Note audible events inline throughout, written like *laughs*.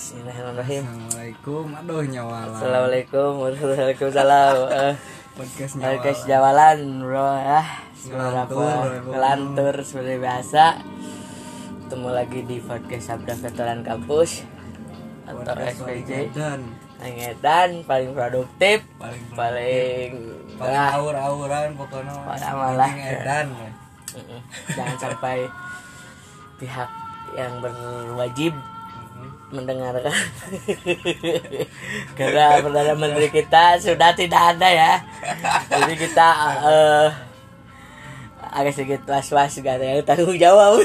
Bismillahirrahmanirrahim. Assalamualaikum, aduh nyawalan. Assalamualaikum Waalaikumsalam. *laughs* Eh, Podcast Podcast nyawalan. jawalan bro ya. Ngelantur, bro. ngelantur seperti biasa. Ketemu lagi di podcast Sabda Veteran Kampus atau Podcast paling SPJ. edan, Paling paling produktif, paling paling paling ah, aur-auran pokoknya. Parah malah. Paling edan. jangan sampai *laughs* pihak yang berwajib mendengarkan. Karena perdana menteri kita sudah tidak ada ya. Jadi kita eh, agak sedikit was-was gak ada yang tanggung jawab.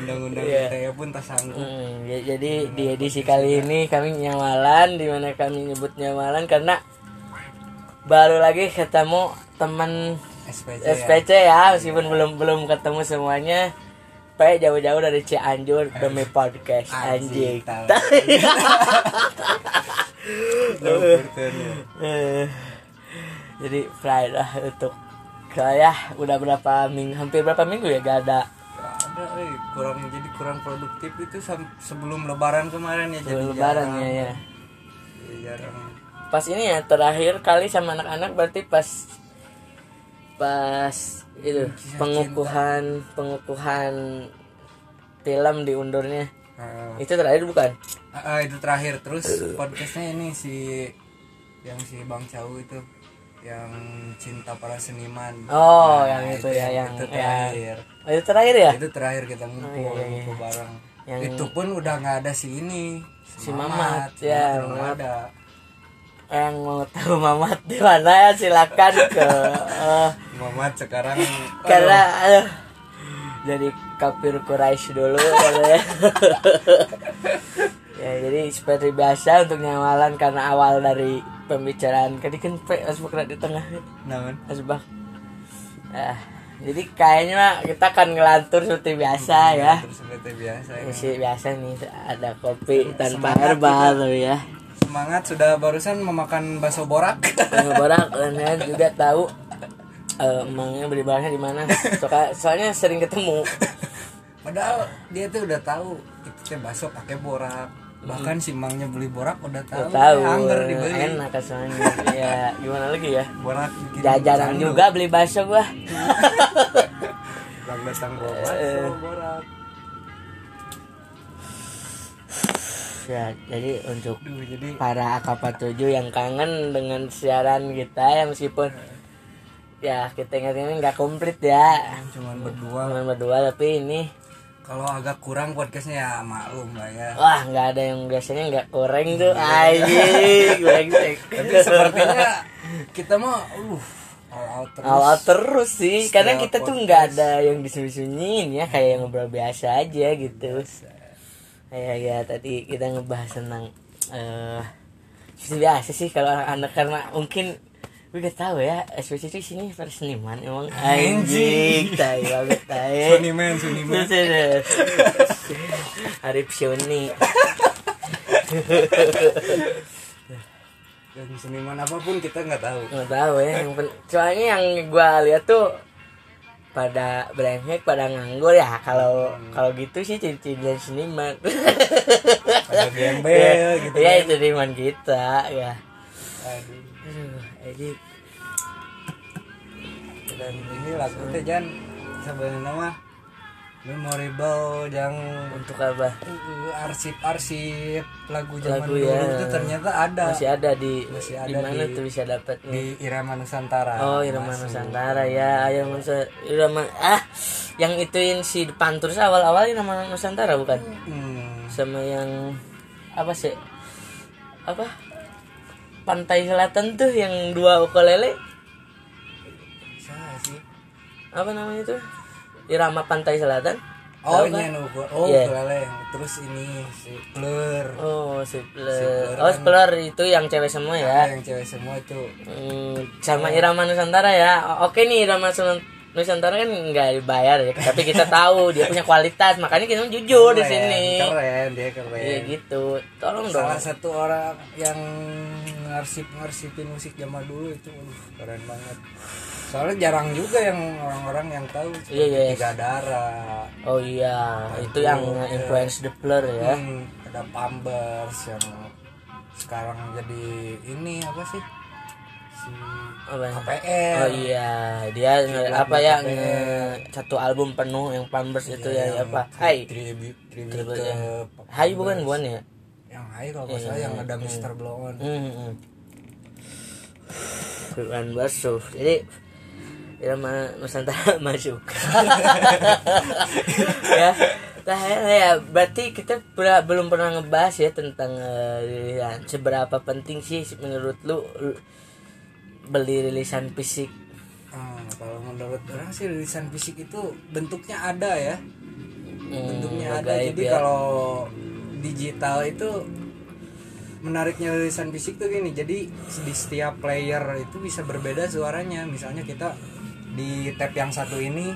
Undang-undang Iya. ITE pun tak sanggup. Hmm, ya- jadi di edisi kali ini kami nyawalan di mana kami nyebut nyawalan karena baru lagi ketemu teman SPC, SPC ya meskipun belum belum ketemu semuanya Pe jauh-jauh dari Cianjur demi podcast anjing. *laughs* Eh, Jadi pride lah untuk saya udah berapa minggu hampir berapa minggu ya gak ada ada, eh, kurang jadi kurang produktif itu sebelum Lebaran kemarin ya jadi lebaran jarang. ya ya. Iya, jarang. Pas ini ya terakhir kali sama anak-anak berarti pas pas itu Kisah pengukuhan pengukuhan film diundurnya. Ah, itu terakhir bukan? Ah, ah, itu terakhir. Terus podcastnya ini si yang si Bang Cau itu yang cinta para seniman. Oh Nah, yang itu ya yang itu yang terakhir. Oh, itu terakhir ya? Itu terakhir kita ngumpul Oh, iya, iya. ngumpul bareng. Yang- itu pun udah nggak ada si ini. Si Mamat, Si ya, Mamat Mamat. ada. Yang mau tahu Mamat di mana ya silakan ke eh, *laughs* Mamat sekarang karena aduh, jadi kafir Quraisy dulu katanya. *laughs* ya jadi seperti biasa untuk nyawalan karena awal dari pembicaraan. Tadi kan asbak di tengah. Namun. Asbak. Ah jadi kayaknya mah kita akan ngelantur seperti biasa ya. terus seperti biasa ini. Isi biasa nih ada kopi tanpa Semangat herbal tuh ya. Semangat sudah barusan memakan bakso borak. Yang borak kalian juga tahu eh, emangnya beli barangnya di mana? Soalnya, soalnya sering ketemu. *laughs* Padahal dia tuh udah tahu itu teh bakso pakai borak. Bahkan si mangnya beli borak udah tahu Udah tahu eh, angger dibeli. Enak soalnya *laughs* ya gimana lagi ya? Borak jajanan candu. juga beli bakso gua. *laughs* Bang datang bawa bakso Eh. borak. Ya jadi untuk Duh, jadi para AK47 yang kangen dengan siaran kita ya meskipun ya kita ingat ini nggak komplit ya. Cuman berdua. Cuma berdua tapi ini kalau agak kurang podcastnya ya maklum lah ya. Wah nggak ada yang biasanya nggak goreng tuh. Anjing brengsek. *laughs* tapi sepertinya kita mah uh all out terus. Awal terus sih. Karena kita tuh podcast. nggak ada yang disembunyiin ya kayak ngobrol biasa aja gitu. Kayak ya tadi kita ngebahas tentang eh seperti biasa sih kalau anak-anak karena mungkin gue gak tahu ya SPC itu sini pada seniman emang. Anjing tai banget tai. Suniman Suniman Arif Syuni dan seniman apa pun kita nggak tahu. Nggak tahu ya yang pen- soalnya yang gua lihat tuh pada brengsek pada nganggur ya kalau kalau gitu sih ciri-ciri dari seniman. Ada gembel *laughs* gitu ya kan. itu seniman kita ya aduh aduh jadi dan ini lagu teh jan sebenarnya mah memorable yang untuk apa? Arsip-arsip lagu zaman Lagu dulu ya. itu ternyata ada. Masih ada di Masih di ada mana di- tuh bisa dapatnya di Irama Nusantara. Oh Irama Masuk. Nusantara ya. Nusantara Irama ah yang ituin si Pantur awal-awal Irama Nusantara bukan? Hmm. sama yang apa sih? Apa pantai selatan tuh yang dua ukulele? Salah sih. Apa namanya itu irama pantai selatan? Oh ini kan? oh Iya. ukulele. terus ini si Plur oh si Si Plur Plur oh kan. Plur itu yang cewek semua ya? Yang cewek semua itu. Hmm, sama irama nusantara ya? Oke nih irama Nusan- Nusantara kan nggak dibayar ya tapi kita tahu dia punya kualitas makanya kita jujur di sini. keren dia keren. Iya gitu. Tolong dong. Salah satu orang yang ngarsip ngarsipin musik zaman dulu itu uh, keren banget. Soalnya jarang juga yang orang-orang yang tahu Iya, iya. tiga darah oh iya itu yang influence the blur ya. Hmm, ada Pambers yang sekarang jadi ini apa sih? si Apa ya? KPR Oh iya, dia nge- apa ya nge- satu album penuh yang Pampers itu Iya, ya apa? Hai. ya. Hai bukan bukan ya? yang Hai kalau nggak salah yang ada Mr. Blow On Hmm. hmm. Pampers tuh. Jadi Irama Nusantara *laughs* masuk. *laughs* ya. Nah, ya, berarti kita pernah- belum pernah ngebahas ya tentang eh, ya, seberapa penting sih menurut lu lu beli rilisan fisik. Ah, kalau menurut orang sih rilisan fisik itu bentuknya ada ya. Hmm, bentuknya ada. jadi ya. kalau digital itu menariknya rilisan fisik tuh gini. Jadi di setiap player itu bisa berbeda suaranya. Misalnya kita di tab yang satu ini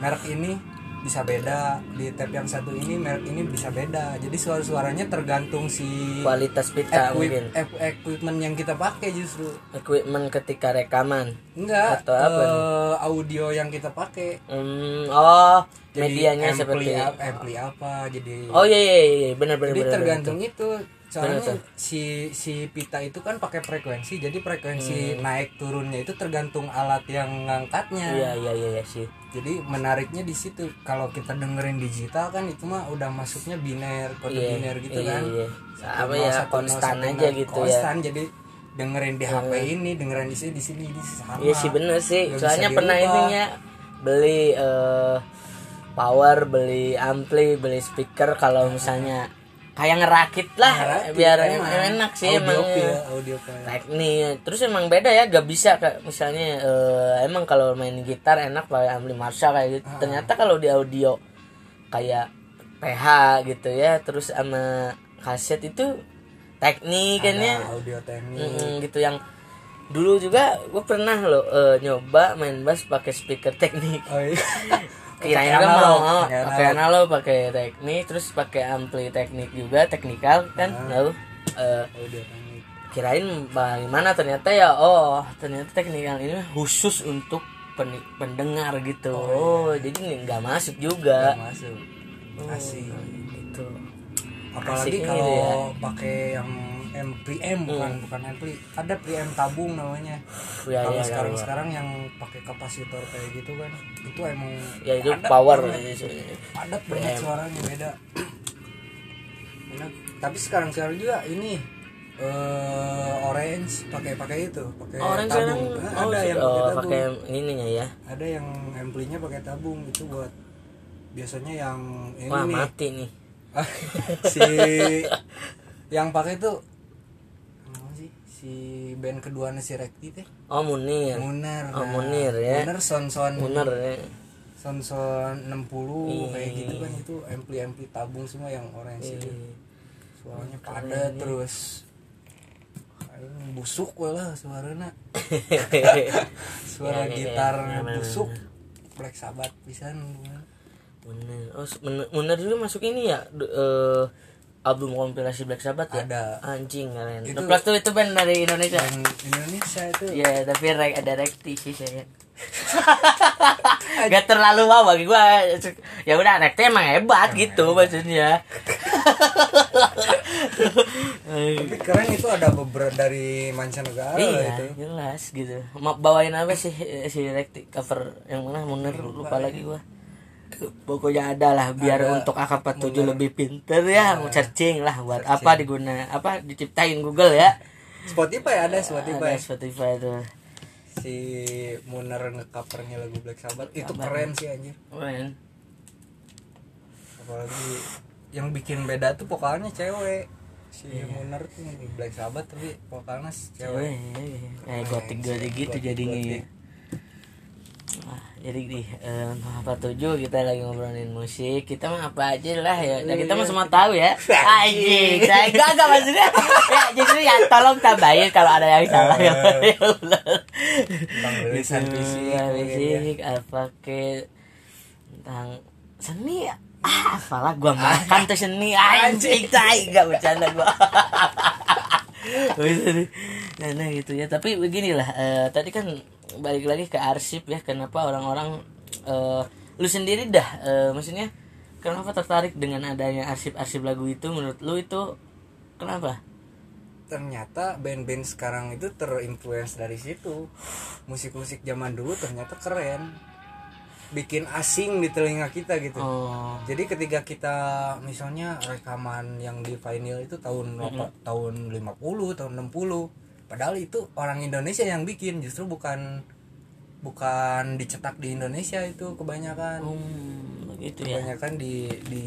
merek ini bisa beda. Di tab yang satu ini merek ini bisa beda. Jadi suara-suaranya tergantung si kualitas pita equip- mungkin. equipment yang kita pakai justru. Equipment ketika rekaman? Enggak Atau apa eh, audio yang kita pakai. Hmm, oh Jadi medianya ampli seperti apa, ampli apa jadi oh iya iya iya benar benar jadi benar tergantung itu. Soalnya Benar. si si pita itu kan pakai frekuensi jadi frekuensi Hmm. naik turunnya itu tergantung alat yang ngangkatnya. Iya iya iya iya sih jadi menariknya di situ. Kalau kita dengerin digital kan itu mah udah masuknya biner kode Iya, biner gitu iya, kan. Satu Apa ya, konstan aja gitu ya. konstan jadi dengerin di HP ini dengerin di sini di sini di sama. Iya sih bener sih. Bisa soalnya pernah ininya beli eh, power beli ampli beli speaker kalau misalnya kayak ngerakit lah Ngerakit, biar emang. enak sih audio emang file, audio file. teknik. Terus emang beda ya gak bisa kayak misalnya eh, emang kalau main gitar enak pakai ampli Marshall kayak gitu. Ternyata kalau di audio kayak PH gitu ya terus sama kaset itu teknik kan ya. audio teknik. Mm, gitu. Yang dulu juga gue pernah loh eh, nyoba main bass pakai speaker teknik. Oh iya *laughs* kirain analog, mau pakai pakai analog. pakai teknik terus pakai ampli teknik juga teknikal kan? Lalu eh, audio teknik kirain bagaimana ternyata ya oh ternyata teknikal ini khusus untuk pen- pendengar gitu. Oh, jadi nih nggak masuk juga. Nggak masuk. Oh, asik. gitu. Apalagi kalau gitu ya. pakai yang M preamp bukan bukan ampli ada preamp tabung namanya. Ya, kalau ya, sekarang ya, sekarang yang pakai kapasitor kayak gitu kan itu emang ya itu padat power. banget. padat banget suaranya beda. Enak. tapi sekarang sekarang juga ini eh orange pakai pakai itu pakai orang sekarang tabung Nah, oh, ada yang oh, pakai tabung. pakai ininya ya? Ada yang amplinya pakai tabung itu buat biasanya yang ini wah nih mati nih. *laughs* Si yang pakai itu si band kedua si Rekti teh? Oh Munir. Munar Oh, Munir, ya. Munar son son. Munir ya. Son son 60 kayak Iya. gitu kan itu ampli ampli tabung semua yang orange itu Iya. suaranya padat terus. Aing busuk lah suaranya *laughs* suara Iya, gitar busuk. Black Sabbath pisan Munir. Oh Munir, Munir juga masuk ini ya? D- eh, album kompilasi Black Sabbath ya ada anjing keren Itu- Plus tuh itu band dari Indonesia dan Indonesia itu Iya, tapi re- ada rekti sih saya. *laughs* Gak terlalu wow bagi gua. Ya udah rekti emang hebat gitu maksudnya. tapi keren itu ada beberapa dari mancanegara iya, itu jelas gitu. Mau bawain apa sih eh, si rekti cover yang mana Munir lupa lagi gua. Pokoknya ada lah biar Ada. untuk AK47 lebih pinter ya, mau searching lah buat apa diguna apa diciptain Google ya. Spotify ada Spotify. Ada Spotify tuh. si Munar ngecovernya lagu Black Sabbath. Itu keren sih anjir. Keren. apalagi yang bikin beda tuh vokalnya cewek. Si Munar tuh Black Sabbath tapi vokalnya Cewek, kayak gotik gotik gitu jadinya ya. Jadi di eh, apa tujuh kita lagi ngobrolin musik. Kita mah apa aja lah ya. Dan kita mah semua tahu ya. *laughs* Anjing. Saya enggak enggak maksudnya. *laughs* Ya justru ya tolong tambahin kalau ada yang salah ya. Tentang rilisan Gitu, fisik ya, ya. fisik apa ke tentang seni. Ah apalah gua makan tuh seni. Anjing tai gak bercanda gua. *laughs* Nah, nah gitu ya. Tapi beginilah eh, tadi kan balik lagi ke arsip ya kenapa orang-orang eh, lu sendiri dah eh, maksudnya kenapa tertarik dengan adanya arsip-arsip lagu itu? Menurut lu itu kenapa? Ternyata band-band sekarang itu terinfluence dari situ. Musik-musik zaman dulu ternyata keren. Bikin asing di telinga kita gitu. Oh. Jadi ketika kita misalnya rekaman yang di vinyl itu tahun berapa? tahun 50 tahun 60 padahal itu orang Indonesia yang bikin justru bukan bukan dicetak di Indonesia itu kebanyakan hmm, begitu ya kebanyakan di di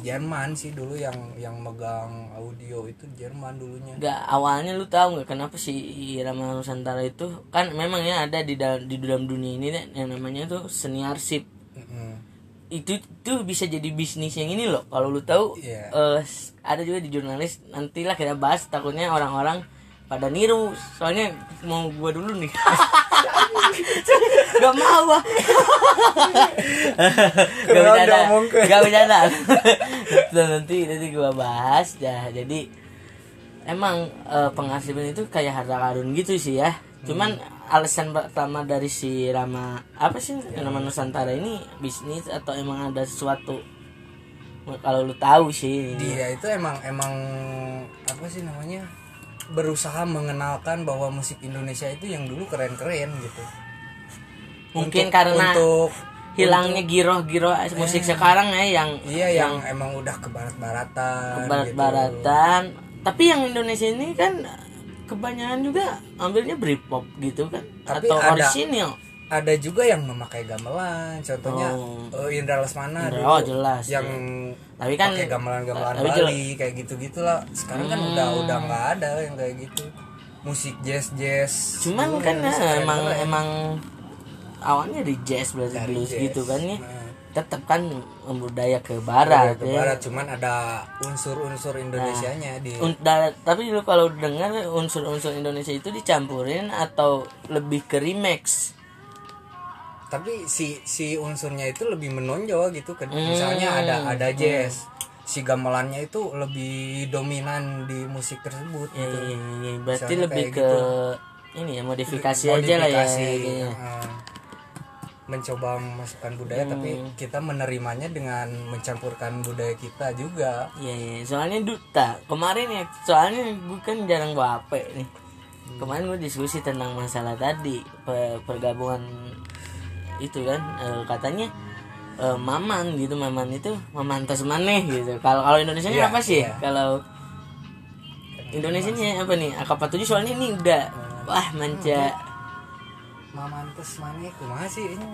Jerman sih dulu yang yang megang audio itu Jerman dulunya Gak awalnya lu tahu nggak kenapa si Irama Nusantara itu kan memang ya ada di dalam di dalam dunia ini nih, yang namanya tuh seni arsip Mm-mm. itu tuh bisa jadi bisnis yang ini loh kalau lu tahu Iya. eh, s- ada juga di jurnalis nantilah kita bahas takutnya orang-orang pada niru. Soalnya mau gua dulu nih. *laughs* Gak mau ah *laughs* gak bercanda. *laughs* gak bercanda. Nanti nanti gua bahas. Ya jadi emang eh, pengarsipan itu kayak harta karun gitu sih ya. Cuman alasan pertama dari si Rama apa sih nama Nusantara ini bisnis atau emang ada sesuatu? Kalau lu tahu sih. Dia itu emang emang apa sih namanya berusaha mengenalkan bahwa musik Indonesia itu yang dulu keren-keren gitu. Mungkin Untuk- karena untuk hilangnya giroh-giroh musik sekarang ya yang iya yang, emang udah ke barat-baratan barat-baratan tapi yang Indonesia ini kan kebanyakan juga ambilnya Britpop gitu kan Tapi atau ada- orisinil. ada juga yang memakai gamelan. Contohnya Oh. eh, Indra Lesmana Indra, dulu oh, jelas, yang Tapi kan- pakai gamelan-gamelan Bali Hmm. kayak gitu-gitulah sekarang kan udah udah nggak ada yang kayak gitu musik jazz jazz cuman dulu kan yang ya, keren-keren. emang emang awalnya di jazz blues Dari blues jazz. gitu kan ya Nah. tetap kan membudaya ke Barat, barat ke ya barat cuman ada unsur-unsur Indonesianya di Un- da- tapi lu kalau dengar unsur-unsur Indonesia itu dicampurin atau lebih ke remix tapi si si unsurnya itu lebih menonjol gitu kan Hmm. misalnya ada ada jazz si gamelannya itu lebih dominan di musik tersebut ya, gitu. ya, ya, ya. berarti Misalnya lebih ke gitu. ini ya modifikasi, aja lah ya Modifikasi, uh, mencoba memasukkan budaya tapi Hmm. kita menerimanya dengan mencampurkan budaya kita juga Iya, iya. Soalnya duta kemarin ya, soalnya gue kan jarang bawa HP nih. Kemarin gue diskusi tentang masalah tadi pe- pergabungan itu kan eh, katanya eh, maman gitu, maman itu maman tas maneh gitu. Kalau kalau Indonesia Iya, apa sih? iya. Kalau Indonesia apa nih? AK47 soalnya ini udah wah manca mamantes mana kumaha sih ini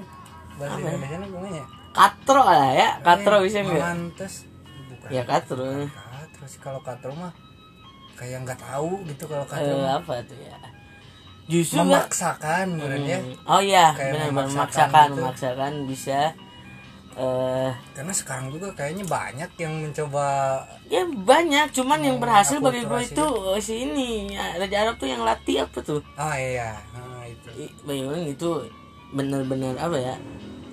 bahasa Apa? Indonesia nya kumaha ya katro lah ya, katro Eh, bisa nggak? bukan Ya katro. katro sih kalau katro mah kayak nggak tahu gitu kalau katro Eh, mah. apa tuh ya? Justru memaksakan ya Hmm. Oh iya, benar memaksakan memaksakan, gitu. memaksakan bisa eh karena sekarang juga kayaknya banyak yang mencoba ya banyak, cuman yang berhasil bagi gue akulturasi. itu eh, si ini Raja Arab tuh yang latih apa tuh? ah iya ah, itu Bayangin itu benar-benar apa ya?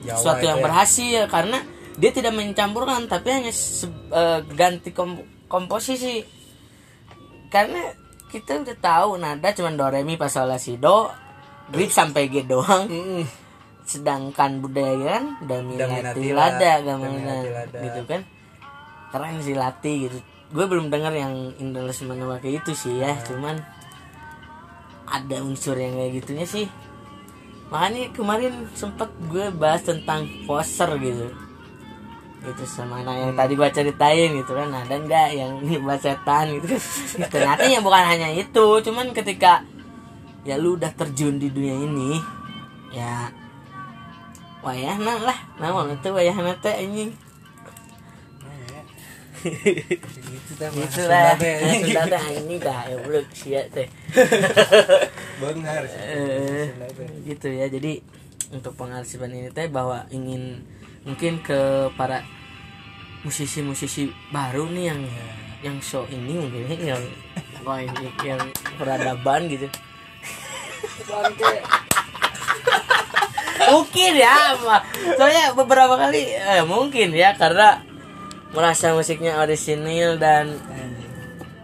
Jawa Suatu yang ya. berhasil karena dia tidak mencampurkan tapi hanya se- eh, ganti kom- komposisi. Karena kita udah tahu nada cuman do re mi fa sol la si do, grip sampai G doang. Mm-mm. sedangkan budaya kan Daminati la- Lada Lada. gitu kan keren sih Lati gitu gue belum dengar yang Indonesia pakai itu sih ya cuman ada unsur yang kayak gitunya sih makanya kemarin sempet gue bahas tentang poser gitu itu sama anak yang tadi gue ceritain gitu kan. Ada nggak yang *laughs* bacetan gitu kan? Ternyata ya bukan hanya itu cuman ketika ya lu udah terjun di dunia ini ya wayahna lah. Namun itu wayahna teh anjing. Gitu gitu lah. Sudah teh. Anjing dah ya belum sia teh. *laughs* Benar. Eh, gitu ya. Jadi untuk pengarsipan ini teh bahwa ingin mungkin ke para musisi-musisi baru nih yang yang show ini mungkin ya, yang wah, ini yang peradaban gitu. Mungkin ya soalnya beberapa kali eh, mungkin ya karena merasa musiknya orisinil dan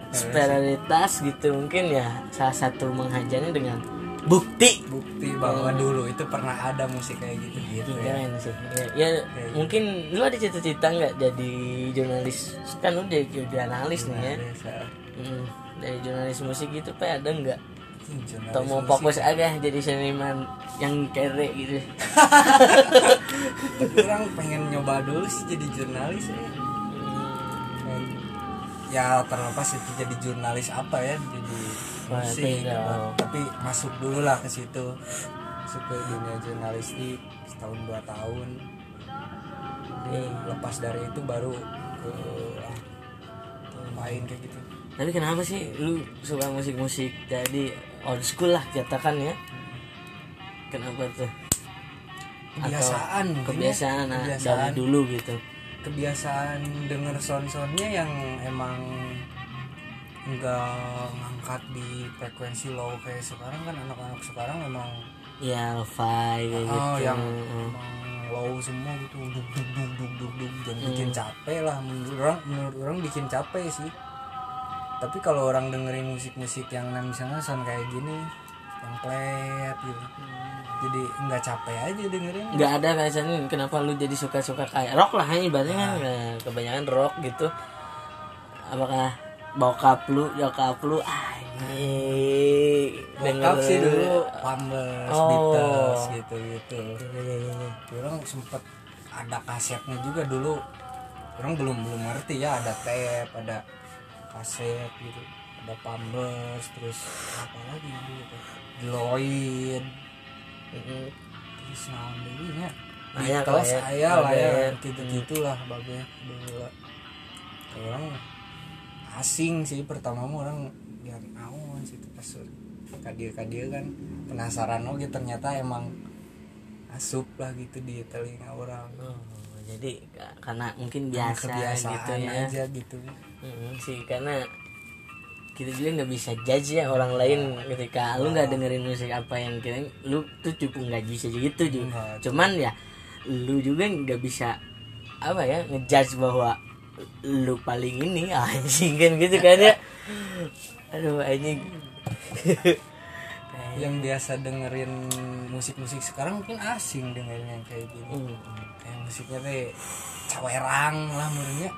superioritas gitu mungkin ya. Salah satu menghajarnya dengan bukti. Bukti bahwa dulu itu pernah ada musik kayak gitu. Gitu ya keren sih. Ya, ya mungkin lu ada cita-cita nggak jadi jurnalis? Kan lu jadi jurnalis nih ya. Hmm, dari jurnalis musik gitu pak ada nggak? Atau mau musik. fokus aja jadi seniman yang kere gitu. *laughs* Orang pengen nyoba dulu sih jadi jurnalis ya. Hmm, ya terlepas itu jadi jurnalis apa ya jadi musik ya. tapi masuk dulu lah ke situ. Masuk ke dunia jurnalistik setahun dua tahun. Jadi lepas dari itu baru ke main kayak gitu. Tapi kenapa sih lu suka musik-musik jadi old school lah katakan ya? Kenapa tuh? Kebiasaan mungkin ya. kebiasaan, ah, kebiasaan. dari dulu gitu. Kebiasaan denger sound-soundnya yang emang nggak ngangkat di frekuensi low kayak sekarang kan anak-anak sekarang memang ya lo-fi kayak oh gitu. yang emang low semua gitu. Duk duk duk duk duk duk dan Hmm. bikin capek lah menurut orang menurut orang bikin capek sih. Tapi kalau orang dengerin musik-musik yang misalnya sound kayak gini yang flat gitu jadi nggak capek aja dengerin. Nggak ada kayaknya kenapa lu jadi suka-suka kayak rock lah ini ibaratnya kan. Nah, kebanyakan rock gitu. Apakah bokap lu nyokap lu ini Bokap sih dulu Pampers, Oh. Beatles gitu gitu. Orang sempet ada kasetnya juga dulu. Orang belum belum ngerti ya ada tape, ada kaset gitu. Ada Pampers, terus apa lagi gitu. Lloyd, Mm-mm. terus naon deui nya. Banyak Beatles lah ya. lah ya, Banyak. gitu-gitu lah banyak dulu. lah. Orang asing sih pertama orang lihat naon situ pas kadir-kadir kan penasaran oke ternyata emang asup lah gitu di telinga orang. Oh, jadi ka- karena mungkin biasa kebiasaan gitu ya. aja gitu. Mm, sih karena kita juga nggak bisa judge ya orang lain ketika lu nggak dengerin musik apa yang kita lu tuh cukup nggak bisa gitu juga Nggak. cuman ya lu juga nggak bisa apa ya ngejudge bahwa lu paling ini *laughs* anjing kan gitu kan ya. Aduh anjing. *laughs* Yang biasa dengerin musik-musik sekarang mungkin asing dengerin yang kayak gini. Hmm. kayak musiknya teh cawerang lah menurutnya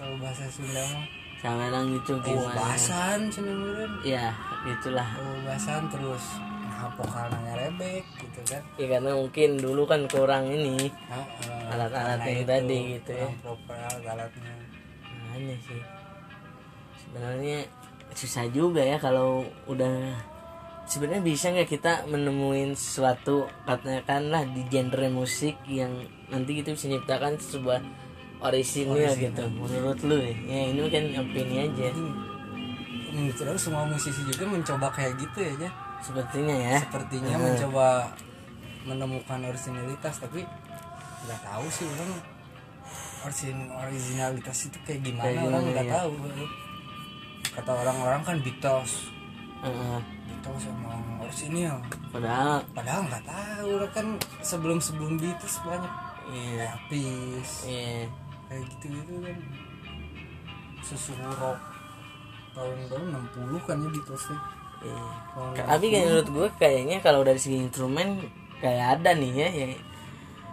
kalau bahasa Sunda mah. Sama orang itu oh gimana? bahasan cenah meureun ya gitulah oh bahasan terus vokalnya ngerebek gitu kan. Ya karena mungkin dulu kan kurang ini Alat-alat yang tadi gitu ya. proper alat-alatnya Makanya sih. Sebenarnya susah juga ya kalau udah sebenarnya bisa nggak kita menemuin sesuatu katakanlah di genre musik yang nanti kita bisa menciptakan sebuah orisinil gitu menurut lu nih ya ini kan opini aja. Menurut orang semua musisi juga mencoba kayak gitu ya. Sepertinya ya. Sepertinya Hmm. mencoba menemukan originalitas tapi nggak tahu sih orang origin originalitas itu kayak gimana Kayak orang nggak ya. tahu. Kata orang-orang kan Beatles. Heeh. Beatles emang orisinil padahal padahal nggak tahu orang kan sebelum sebelum Beatles banyak. Iya. Elvis iya. Kayak gitu gitu kan. Sesuatu rock tahun tahun 60 kan ya Beatles tuh iya. Tapi kayak menurut gue kayaknya kalau dari segi instrumen kayak ada nih ya yang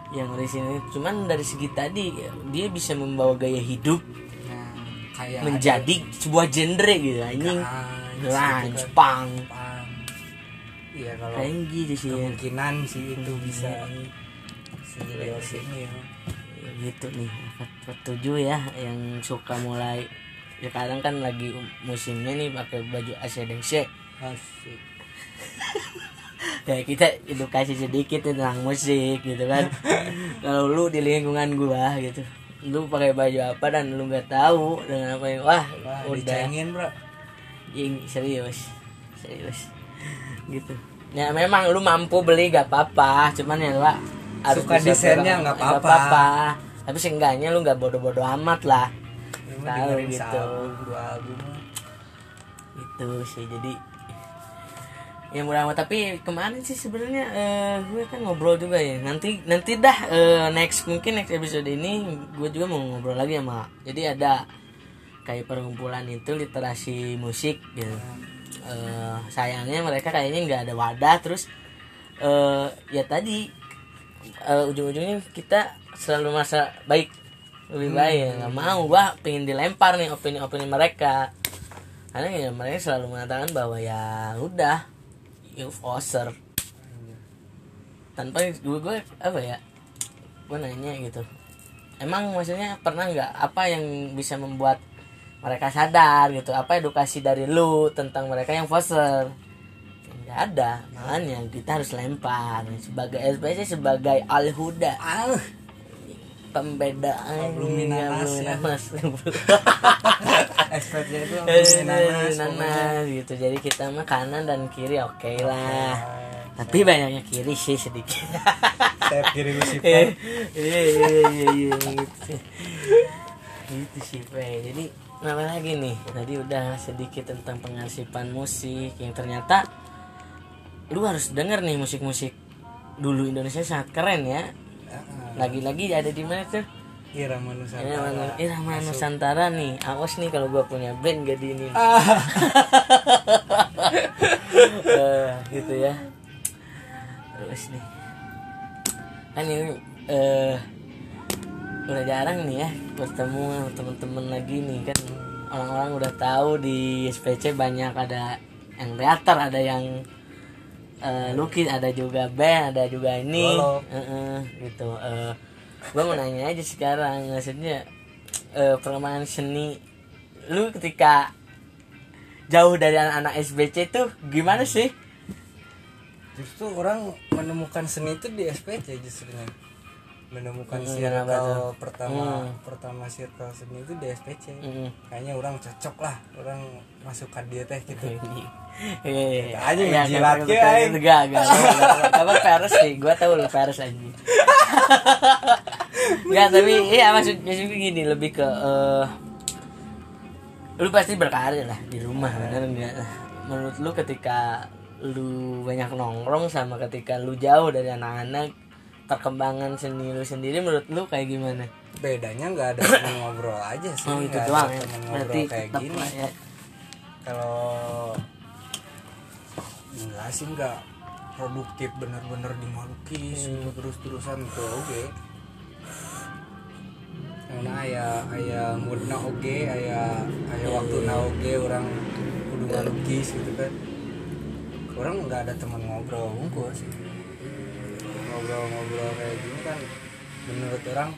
yang orisinil cuman dari segi tadi dia bisa membawa gaya hidup Nah, kayak menjadi sebuah genre gitu anjing kan. punk Punk. Iya kalau gitu sih ya. kemungkinan sih itu bisa Hmm, bisa jadi sini ya. ya gitu nih tujuh ya yang suka mulai sekarang kan lagi musimnya nih pakai baju ACDC Asik. *laughs* kayak kita edukasi sedikit tentang musik gitu kan *laughs* kalau lu di lingkungan gua gitu lu pakai baju apa dan lu nggak tahu dengan apa yang wah, Wah, udah dicengin, Bro. Ing, serius serius gitu ya memang lu mampu beli gak apa-apa cuman ya lah Suka desainnya nggak apa-apa. tapi seenggaknya lu nggak bodoh-bodoh amat lah Tahu gitu. dua album. itu sih jadi yang murah tapi kemarin sih sebenarnya eh, gue kan ngobrol juga ya. Nanti nanti dah eh, next mungkin next episode ini gue juga mau ngobrol lagi sama jadi ada kayak perkumpulan itu literasi musik gitu Eh, sayangnya mereka kayaknya nggak ada wadah terus eh, ya tadi eh, ujung-ujungnya kita selalu merasa baik. Lebih baik ya. Nggak mau gua pengen dilempar nih opini-opini mereka. Karena ya mereka selalu mengatakan bahwa ya udah poser tanpa gue gue apa ya gue nanya gitu. Emang maksudnya pernah nggak apa yang bisa membuat mereka sadar gitu? Apa edukasi dari lu tentang mereka yang poser nggak ada makanya kita harus lempar sebagai SPC sebagai al huda ah pembeda Abluminanas ya. *laughs* expertnya itu Eh, nanas nanas gitu. Jadi kita mah kanan dan kiri oke lah. tapi banyaknya kiri sih sedikit. *laughs* Saya kiri lu sih iya iya iya gitu. Gitu sih Pe. jadi apa lagi nih? Tadi udah sedikit tentang pengarsipan musik yang ternyata lu harus denger nih musik-musik dulu Indonesia sangat keren ya lagi-lagi ada di mana tuh? Irama nusantara. Irama, Irama Nusantara nih. Awas nih kalau gua punya band gak di ini. Ah, *laughs* Eh, gitu ya. Terus nih. Kan ini eh udah jarang nih ya bertemu sama temen-temen lagi nih. Kan orang-orang udah tahu di SPC banyak ada yang teater ada yang eh, lukis ada juga band ada juga ini Golok. Heeh, gitu. Eh gue mau nanya aja sekarang maksudnya eh, perkembangan seni lu ketika jauh dari anak-anak SBC tuh gimana sih? Justru orang menemukan seni itu di SPC justru menemukan Hmm, circle pertama Hmm. pertama circle seni itu di SPC Mm. kayaknya orang cocok lah orang masukkan dia teh gitu *laughs* Iya, Aja iya, menjilat kan, ke, kan, aing. Enggak, enggak. Kamu *laughs* Paris sih, gua tahu lu Paris anjing. *laughs* Enggak, tapi iya maksud maksudnya gini, lebih ke eh lu pasti berkarir lah di rumah, bener enggak? Menurut lu ketika lu banyak nongkrong sama ketika lu jauh dari anak-anak perkembangan seni lu sendiri menurut lu kayak gimana? bedanya nggak ada *coughs* teman ngobrol aja sih Oh itu nggak ada doang ya. Berarti ngobrol kayak gini ya. kalau enggak sih nggak produktif bener-bener di melukis Hmm. gitu terus-terusan tuh oke karena ayah ayah moodna oke ayah ayah waktu na oke orang kudu ngalukis gitu kan orang nggak ada teman ngobrol unggul sih ngobrol-ngobrol kayak gini kan menurut orang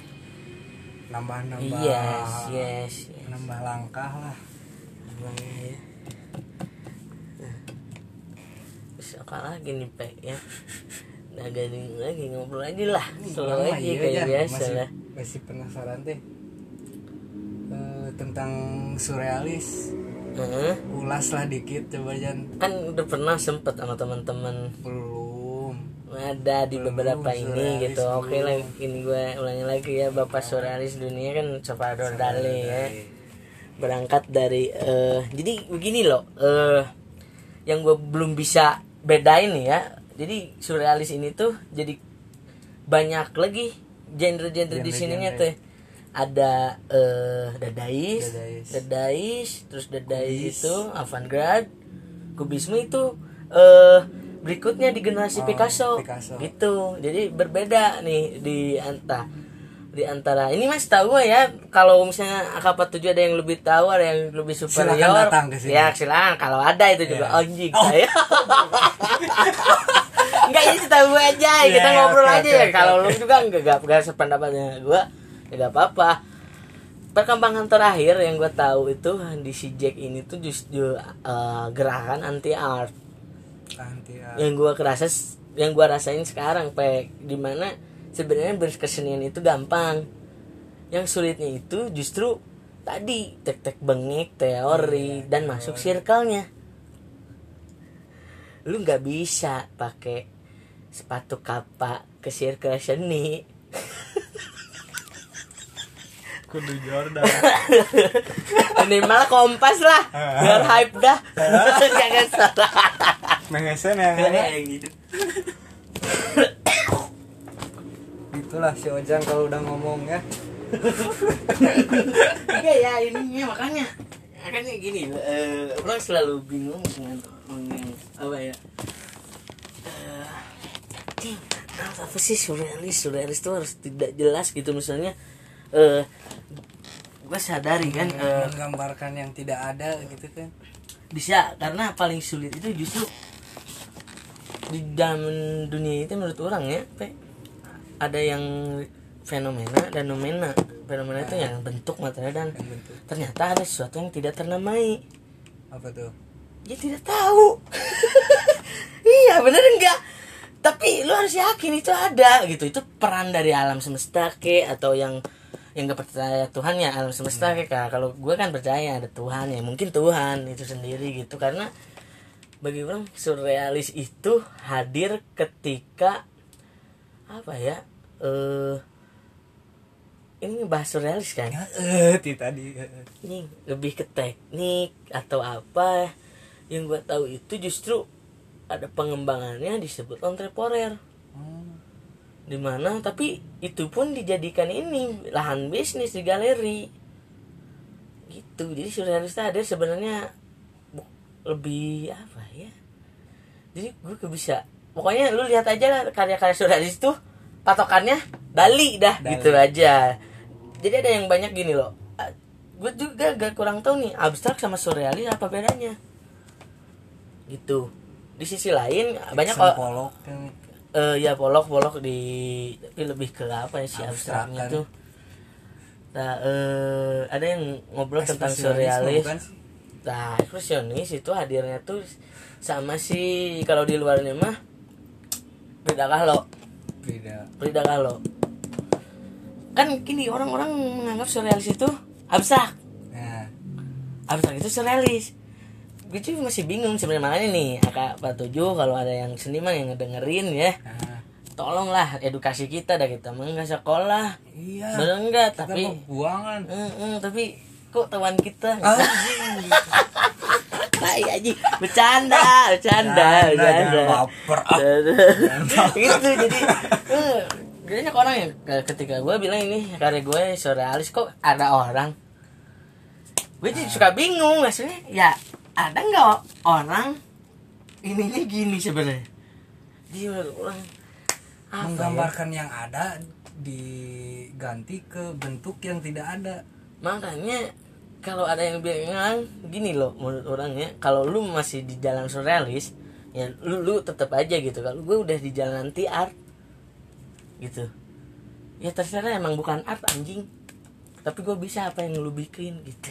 nambah-nambah Yes, yes, yes. nambah langkah lah Emang ya. Terus apa lagi nih Pak ya Nah gini lagi ngobrol aja lah mah aja iya kayak aja. biasa masih, lah masih penasaran teh Eh, tentang surrealis Heeh. ulas lah dikit coba Jan Kan udah pernah sempet sama teman-teman belum ada di beberapa ini gitu. Oke belum. lah ini gue ulangi lagi ya. Bapak surrealis dunia kan Salvador Dali ya. Berangkat dari eh jadi begini loh eh yang gue belum bisa bedain ya. Jadi surrealis ini tuh jadi banyak lagi genre-genre di sininya tuh. Ada eh dadais, Dadais. dadais, terus dadais Kubis. itu avant-garde, kubisme itu eh berikutnya di generasi Oh, Picasso. Picasso. gitu. Jadi berbeda nih di antara di antara ini mas tahu gue ya kalau misalnya AK47 ada yang lebih tahu ada yang lebih superior Silakan datang ke sini. ya silakan kalau ada itu juga Ya. anjing saya *laughs* enggak ini tahu gue aja Iya, kita ngobrol oke, aja oke, ya oke, kalau oke. lu juga enggak enggak, enggak sependapatnya gue ya enggak apa-apa perkembangan terakhir yang gue tahu itu di si Jack ini tuh justru eh, gerakan anti art anti ah, yang gua kerasa yang gua rasain sekarang pe di mana sebenarnya berkesenian itu gampang. Yang sulitnya itu justru tadi tek-tek bengek teori dan masuk circle-nya. Lu nggak bisa pakai sepatu kapak ke circle seni. *laughs* Kudu Jordan. *laughs* Minimal kompas lah. *laughs* Biar hype dah. Jangan salah mehesen ya kayak gitu. Itulah si Ojang kalau udah ngomong ya. Iya ya ininya makanya. Makanya gini eh, orang selalu bingung dengan apa ya? Eh, "Ding, apa sih surrealis? Surrealis itu harus tidak jelas gitu misalnya eh gue sadari kan eh, menggambarkan yang tidak ada gitu kan. Bisa karena paling sulit itu justru di dalam dunia itu menurut orang ya Pe, ada yang fenomena dan nomena. Fenomena itu yang bentuk material dan bentuk. ternyata ada sesuatu yang tidak ternamai. Apa tuh? Dia tidak tahu. *laughs* Iya bener enggak? Tapi lu harus yakin itu ada gitu. Itu peran dari alam semesta ke atau yang yang gak percaya Tuhan ya alam semesta ke Kak. kalau gue kan percaya ada Tuhan ya mungkin Tuhan itu sendiri gitu. Karena bagi orang surrealis itu hadir ketika apa ya eh ini bahas surrealis kan? *laughs* Eh tadi. Ini lebih ke teknik atau apa? Yang gue tahu itu justru ada pengembangannya disebut entrepreneur. Hmm. di mana tapi itu pun dijadikan ini lahan bisnis di galeri. Gitu. Jadi surrealis ada sebenarnya lebih apa ya? Jadi gue gak bisa. Pokoknya lu lihat aja lah karya-karya surrealis tuh patokannya Dali dah Dali. gitu aja. Jadi ada yang banyak gini loh. Gue juga gak kurang tahu nih abstrak sama surrealis apa bedanya? Gitu. Di sisi lain banyak Jackson o- Pollock kan eh ya polok-polok di tapi lebih ke apa ya sih Abstrak abstraknya kan. tuh. Nah eh ada yang ngobrol tentang Ekspresionisme surrealis? Nah ekspresionis itu hadirnya tuh sama sih kalau di luarnya mah Frida Kahlo. Beda Frida Kahlo. Kan gini orang-orang menganggap surrealis itu abstrak. Nah. Abstrak itu surrealis. Gue tuh masih bingung sebenarnya makanya nih akak Pak Tujuh kalau ada yang seniman yang ngedengerin ya nah. tolonglah edukasi kita dah kita mah nggak sekolah. Iya. Bener enggak tapi buangan. Mm, mm, tapi kok teman kita? Anjing. Tai bercanda bercanda bercanda. ah. *laughs* gitu jadi eh, banyak orang ke- ketika gue bilang ini karya gue surrealis kok ada orang? Gue jadi suka bingung maksudnya ya ada nggak orang ininya gini sebenarnya? Dia orang ya? menggambarkan yang ada diganti ke bentuk yang tidak ada makanya kalau ada yang bilang gini loh menurut orangnya kalau lu masih di jalan surrealis ya lu lu tetap aja gitu. Kalau gue udah di jalan anti art gitu. Ya terserah emang bukan art anjing. Tapi gue bisa apa yang lu bikin gitu.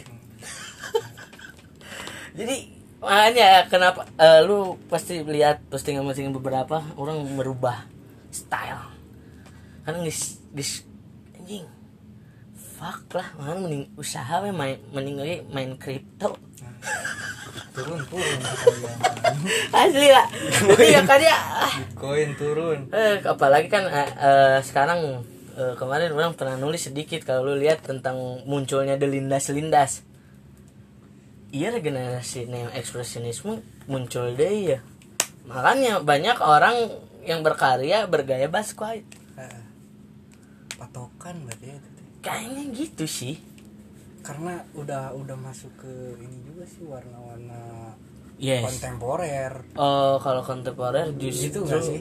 *laughs* Jadi makanya kenapa eh, lu pasti lihat postingan-postingan beberapa orang merubah style. Karena ngis ngis anjing fuck lah mana mending usaha we main mending lagi main kripto. Turun turun. *laughs* Asli lah. Jadi ya karya ah, koin turun. Eh apalagi kan eh, eh, sekarang eh, kemarin orang pernah nulis sedikit kalau lu lihat tentang munculnya delindas lindas iya regenerasi neo ekspresionisme muncul deh ya makanya banyak orang yang berkarya bergaya basquite Eh, patokan berarti ya itu. Kayaknya gitu sih. Karena udah udah masuk ke ini juga sih warna-warna yes. kontemporer. Oh kalau kontemporer justru gitu nggak sih?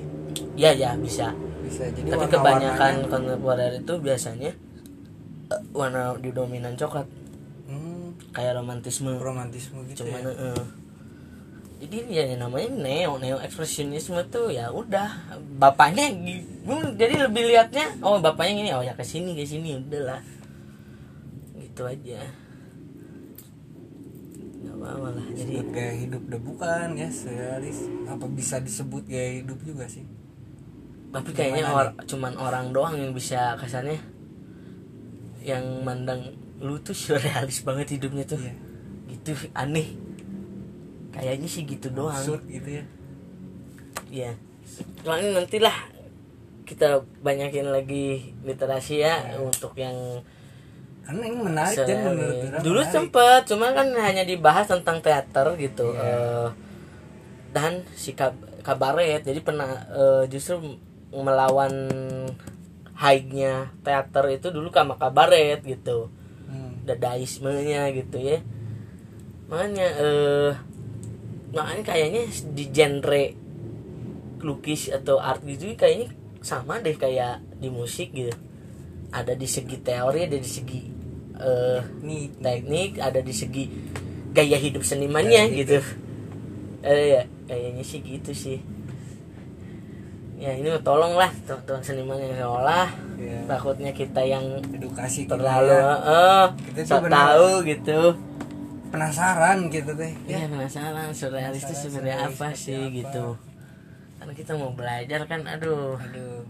Ya ya bisa. Bisa. Jadi tapi kebanyakan kontemporer itu biasanya eh, warna di dominan coklat. Hmm, kayak romantisme. Romantisme gitu cuman ya eh, jadi ya namanya neo neo ekspresionisme tuh ya udah bapaknya jadi lebih liatnya oh bapaknya gini oh ya ke sini ke sini udahlah gitu aja. Nggak apa-apa lah jadi gaya hidup udah bukan ya surrealis apa bisa disebut gaya hidup juga sih? Tapi kayaknya or- cuman orang doang yang bisa kesannya yang mandang lu tuh *laughs* surrealis banget hidupnya tuh. Iya. gitu aneh kayaknya sih gitu doang absurd gitu ya Iya. Soalnya nantilah kita banyakin lagi literasi ya untuk yang karena ini menarik surrealis. menurut dulu menarik. sempet cuma kan hanya dibahas tentang teater gitu Iya. Eh, dan si kab- kabaret jadi pernah eh, justru melawan high-nya teater itu dulu sama kabaret gitu Hmm. dadaismenya gitu ya makanya eh makanya kayaknya di genre lukis atau art gitu kayaknya sama deh kayak di musik gitu. Ada di segi teori ada di segi eh nih teknik ada di segi gaya hidup senimannya Gaya gitu. Eh ya kayaknya sih gitu sih. Ya ini mah tolonglah teman-teman seniman yang seolah ya, takutnya kita yang edukasi terlalu ya. eh Kita tahu gitu penasaran gitu teh ya penasaran surrealis itu sebenarnya apa sih apa. gitu karena kita mau belajar kan aduh aduh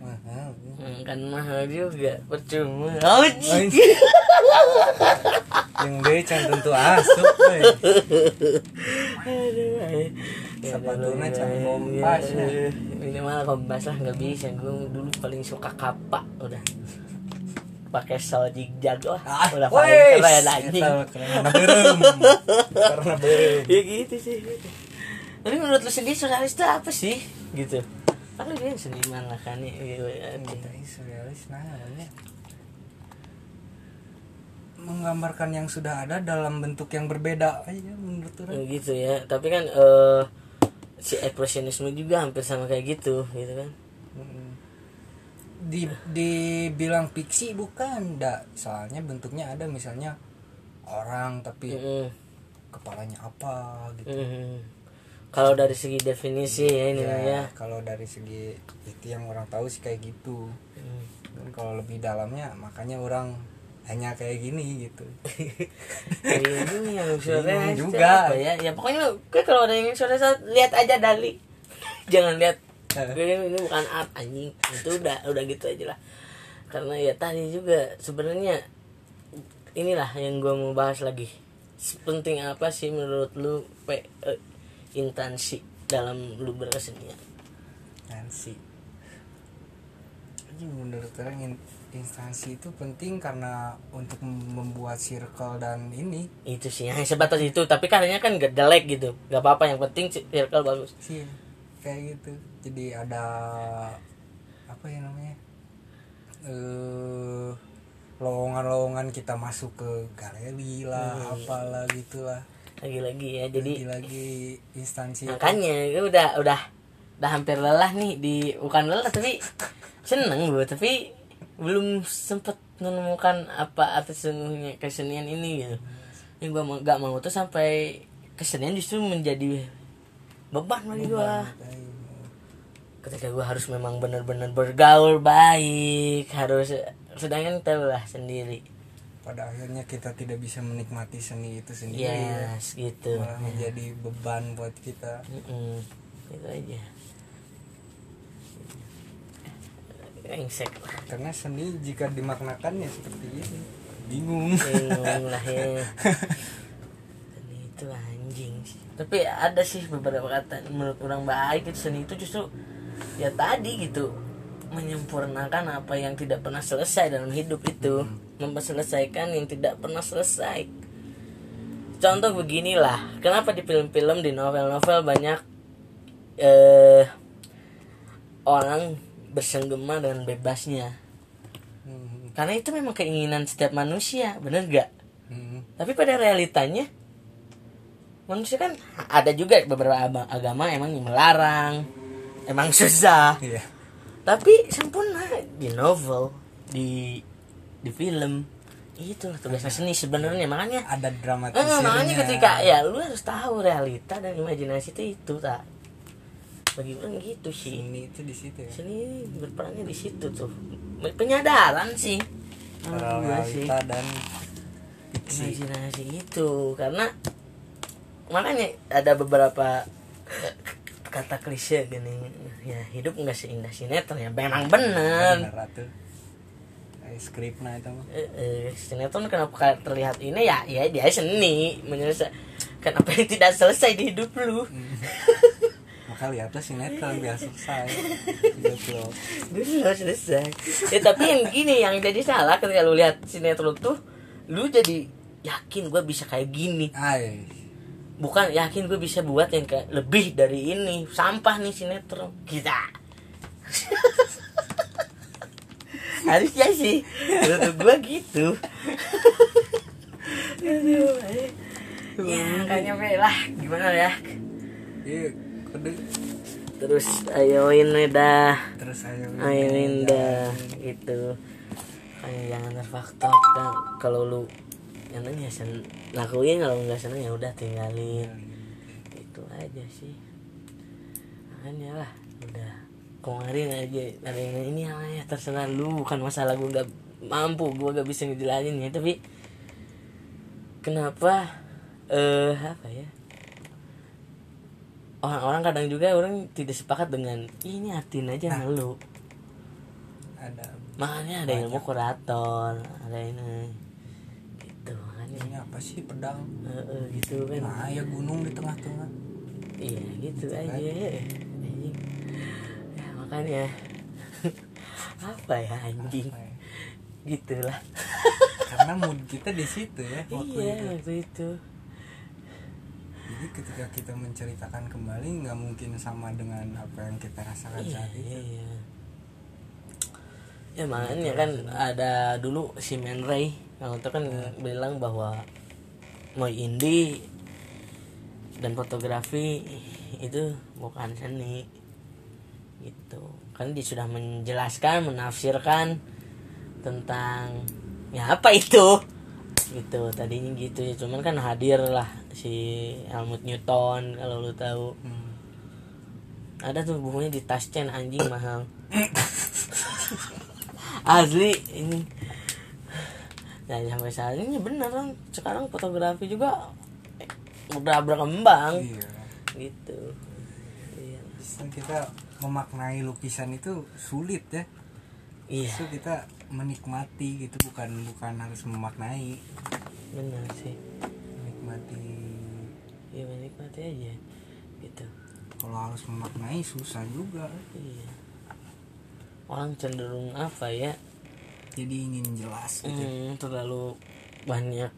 mahal hmm, kan mahal juga percuma oh, Ay. yang dia can tentu asup we. aduh. Ya, Sepatunya can kompas, Ya, ya. minimal kompas lah nggak bisa gue dulu paling suka kapak udah pakai sol jigjag wah udah paling keren anjing. Karena berem. Karena berem. *laughs* Ya gitu sih. Tapi menurut lu sendiri surrealis itu apa sih? Gitu. Kan lu dia seniman lah kan ya, ya, ya, Kita ini surrealis nah namanya. Menggambarkan yang sudah ada dalam bentuk yang berbeda. Aja menurut Ya, orang gitu ya. Tapi kan eh si ekspresionisme juga hampir sama kayak gitu gitu kan. Mm. Di dibilang fiksi bukan enggak soalnya bentuknya ada misalnya orang tapi Mm-mm. kepalanya apa gitu Mm-mm. kalau dari segi definisi ya ini Ya, ya, kalau dari segi itu yang orang tahu sih kayak gitu Mm. dan kalau lebih dalamnya makanya orang hanya kayak gini gitu Kayak gini yang itu juga. ya ya pokoknya kalau ada yang surrealis lihat aja Dali *laughs* jangan lihat. Ini, ini bukan art anjing. Itu udah udah gitu aja lah. Karena ya tadi juga sebenarnya inilah yang gue mau bahas lagi. Penting apa sih menurut lu pe, eh, intansi dalam lu berkesenian? Nancy Ini menurut orang in- instansi itu penting karena untuk membuat circle dan ini. Itu sih yang sebatas itu. Tapi karyanya kan gak jelek gitu. Gak apa-apa yang penting circle bagus. Sih kayak gitu. Jadi ada apa ya namanya eh lowongan-lowongan kita masuk ke galeri lah apalah gitulah. Lagi-lagi ya jadi lagi instansi. makanya gue udah udah udah hampir lelah nih di bukan lelah tapi seneng gue tapi belum sempet menemukan apa arti sesungguhnya kesenian ini gitu. Yang gue gak mau tuh sampai kesenian justru menjadi beban bagi gue ketika gue harus memang benar-benar bergaul baik harus sedangkan tahu lah sendiri. Pada akhirnya kita tidak bisa menikmati seni itu sendiri ya. yes gitu. Malah menjadi beban buat kita. Mm-mm. itu aja. Engsek karena seni jika dimaknakan ya seperti ini. Bingung. Bingung lah ya. *laughs* Seni itu anjing. sih tapi ada sih beberapa kata menurut orang baik itu seni itu justru ya tadi gitu menyempurnakan apa yang tidak pernah selesai dalam hidup itu memperselesaikan yang tidak pernah selesai. Contoh beginilah kenapa di film-film di novel-novel banyak eh orang bersenggema dengan bebasnya? Hmm, karena itu memang keinginan setiap manusia bener gak hmm, tapi pada realitanya manusia kan ada juga beberapa ama- agama emang yang melarang emang susah. Iya. Tapi sempurna di novel di di film itulah tugasnya seni sebenarnya. Makanya ada eh, dramatisirnya. makanya ketika ya lu harus tahu realita dan imajinasi itu itu tak bagi orang gitu sih? Seni itu di situ ya? Seni berperannya di situ tuh. Penyadaran sih. Menurut gua sih. realita dan fiksi. Imajinasi itu karena makanya ada beberapa kata klise gini ya hidup nggak seindah sinetron ya memang bener. Kayak skripnya itu mah. Eh, eh, sinetron kenapa terlihat ini? Ya ya dia seni. Menyelesaikan kenapa yang tidak selesai di hidup lu? *laughs* Maka lihatlah sinetron biar selesai. Gitu loh dulu selesai. Ya tapi yang gini yang jadi salah ketika lu lihat sinetron tuh lu jadi yakin gue bisa kayak gini. Ay bukan yakin gue bisa buat yang kayak lebih dari ini. Sampah nih sinetron. Kita *laughs* harusnya sih. Menurut gue gitu. Aduh, eh. ya nggak nyampe lah. Gimana ya? Iya terus ayoin dah. Terus ayo ayoin dah. gitu. Kayak jangan terfaktor kan kalau lu yang ya sen lakuin kalau nggak seneng ya udah tinggalin. Itu aja sih. Makanya lah udah. Kemarin aja ada yang ini ya terserah lu bukan masalah gue nggak mampu gue gak bisa ngejelasin ya tapi kenapa eh apa ya? Orang-orang kadang juga orang tidak sepakat dengan "Ih, ini artiin aja nah. lu ada makanya ada ilmu kurator ada ini gitu ini apa sih pedang? Eh, eh, gitu kan. Nah ya gunung di tengah-tengah. Iya gitu Gitu aja. kan. anjing ya makanya. *laughs* Apa ya anjing? Apa ya? gitulah. *laughs* Karena mood kita di situ ya waktu iya itu. waktu itu. Jadi ketika kita menceritakan kembali nggak mungkin sama dengan apa yang kita rasakan iya saat itu. iya ya makanya kan ada dulu si Man Ray yang itu kan bilang bahwa mau indie dan fotografi itu bukan seni gitu. Kan dia sudah menjelaskan menafsirkan tentang ya apa itu? Gitu tadinya gitu ya. Cuman kan hadir lah si Helmut Newton kalau lu tahu. Hmm. ada tuh bukunya di Tasken anjing mahal. *laughs* Asli ini ya sampai saat ini bener kan. Sekarang fotografi juga udah berkembang. Iya. Gitu. Iya. Justru kita memaknai lukisan itu sulit ya. Iya. Justru kita menikmati gitu bukan bukan harus memaknai. Bener sih. Menikmati. Iya menikmati aja gitu. Kalau harus memaknai susah juga. Iya. Orang cenderung apa ya jadi ingin jelas gitu. Hmm, terlalu banyak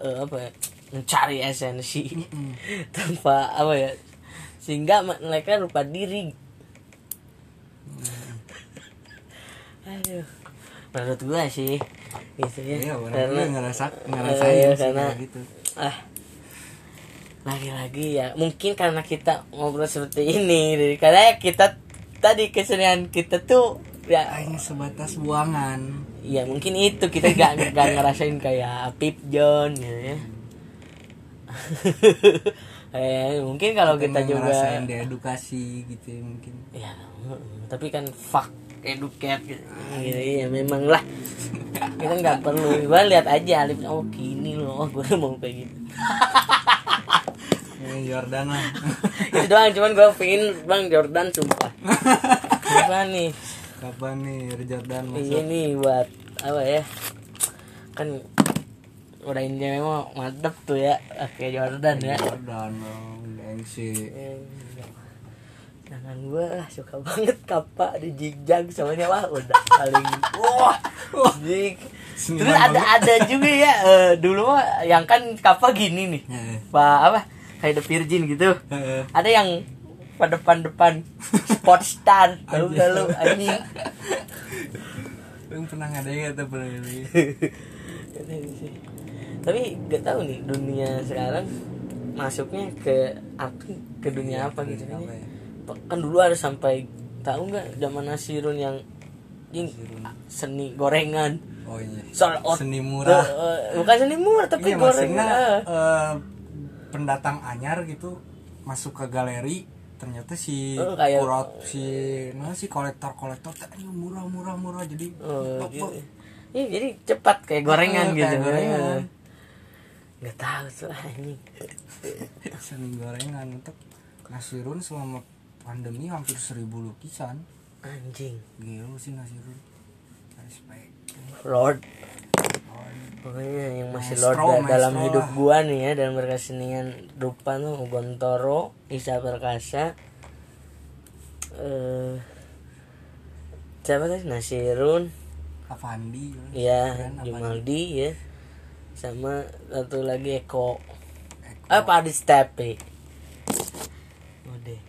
eh, apa ya mencari esensi Mm-mm. *laughs* tanpa apa ya sehingga mereka lupa diri. Aduh menurut gua sih gitu ya. Iya karena ngerasa eh, ngerasain iya, sih karena gitu. ah lagi-lagi ya mungkin karena kita ngobrol seperti ini jadi karena kita tadi kesenian kita tuh ya hanya sebatas buangan ya mungkin itu kita gak, gak ngerasain kayak Pip John gitu ya. *laughs* Eh mungkin kalau kita, juga ngerasain diedukasi gitu ya mungkin. Ya tapi kan fuck educate gitu. Gitu, iya memang lah. Kita nggak *laughs* perlu. Gua lihat aja Alif oh gini loh oh gue mau kayak gitu. *laughs* Ini Jordan lah. Itu doang cuman gue pengen bang Jordan sumpah. Apa nih kapan nih Jordan ini masuk nih buat apa ya? Kan udah ini memang mantep tuh ya kayak Jordan ya. Jordan dong gengsi. Eh, Jangan gue lah suka banget kapak di jigjag soalnya wah udah paling wah jig. Terus ada ada juga ya eh, dulu mah yang kan kapak gini nih Heeh. pak apa kayak the virgin gitu Heeh. ada yang pada depan depan sport star tahu *laughs* gak lu anjing Lu pernah ngadain atau pernah ngadain? tapi gak tahu nih dunia sekarang masuknya ke ke dunia apa gitu kan ya? kan dulu ada sampai tahu nggak zaman Nasirun yang yang Nasirun. seni gorengan Oh iya. soal Seni murah. Eh, bukan seni murah tapi Iya gorengan eh, pendatang anyar gitu masuk ke galeri ternyata si Oh, kayak- kurat si mana si kolektor kolektor tanya murah murah murah jadi bak. Iya, jadi cepat kayak gorengan Ah, gitu. kayak gorengan. nggak tahu tuh anjing. *laughs* Seni gorengan untuk Nasirun selama pandemi hampir seribu lukisan. Anjing. Gila sih Nasirun respect. Lord pokoknya yang masih Maestro, Lord da- dalam maestro hidup lah. gua nih ya dalam berkesenian rupa tuh Gontoro Isa Perkasa eh siapa tadi? Nasirun. Avandi. Ya Keren, Avandi. Jumaldi ya. Sama satu lagi Eko. Eko. Apa di stepi udah.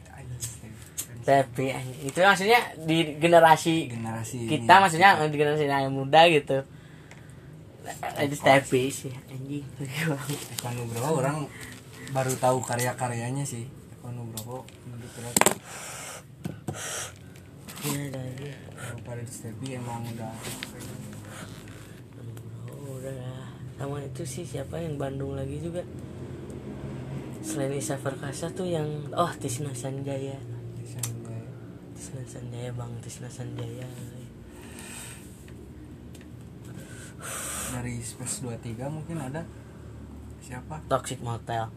Stepi anjing. itu maksudnya di generasi generasi kita ini. maksudnya di generasi yang muda gitu ada stepi sih anjing. Eko Nugroho orang baru tahu karya-karyanya sih. Eko Nugroho menurut lagi. kalau pada Stepi emang udah udah sama itu sih siapa yang Bandung lagi juga? Selain Isa Perkasa tuh yang oh Tisna Sanjaya. Tisna Sanjaya bang Tisna Sanjaya dari Space 23 mungkin ada. Siapa? Toxic Motel.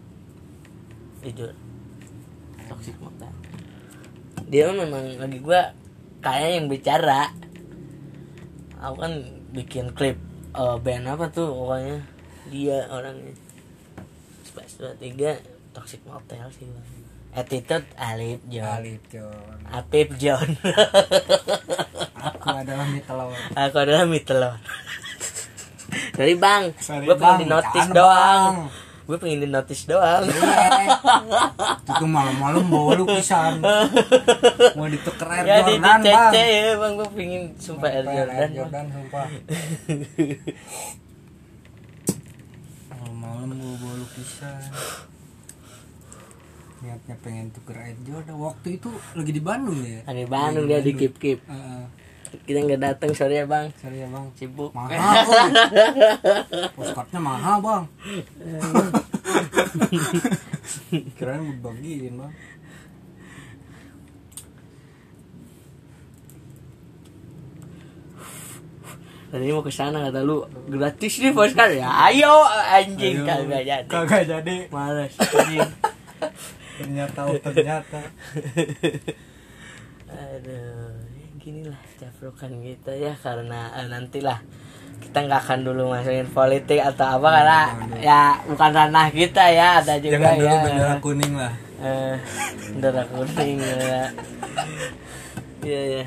Jujur. Toxic Motel. Dia memang lagi gua kayak yang bicara. Aku kan bikin klip eh, band apa tuh pokoknya. Dia orangnya. Space 23 Toxic Motel sih bang. Attitude Alip John. Alif John. Apip John. Aku adalah mie telur Aku adalah mie telur Sorry bang. Sorry, Gue pengen Bang. di notice doang. Bang. Gue pengen di notice doang itu malam-malam bawa lu pisan. Mau dituker Air Ya di Jordan bang. cece ya bang Gue pengen sumpah Air Jordan, Bang. Jordan sumpah. Malam-malam bawa bawa lu pisan. Niatnya pengen tuker Air Jordan. Waktu itu lagi di Bandung ya? Di Bandung dia di Kip Kip. Kita nggak datang sorry ya bang. Sorry ya bang. Sibuk. Mahal oh. *laughs* postcardnya mahal bang? *laughs* Mau bagiin bang. Tadi mau ke sana kata lu. Gratis nih postcard ya? Ayo anjing Ayo. kagak jadi. Kagak jadi. Males. Anjing ternyata oh ternyata. *laughs* Aduh, ya gini lah caplokan kita ya karena eh, nantilah kita nggak akan dulu masukin politik atau apa karena ya bukan ranah kita ya ada juga jangan dulu ya. bendera kuning lah. Eh bendera kuning ya. Iya ya,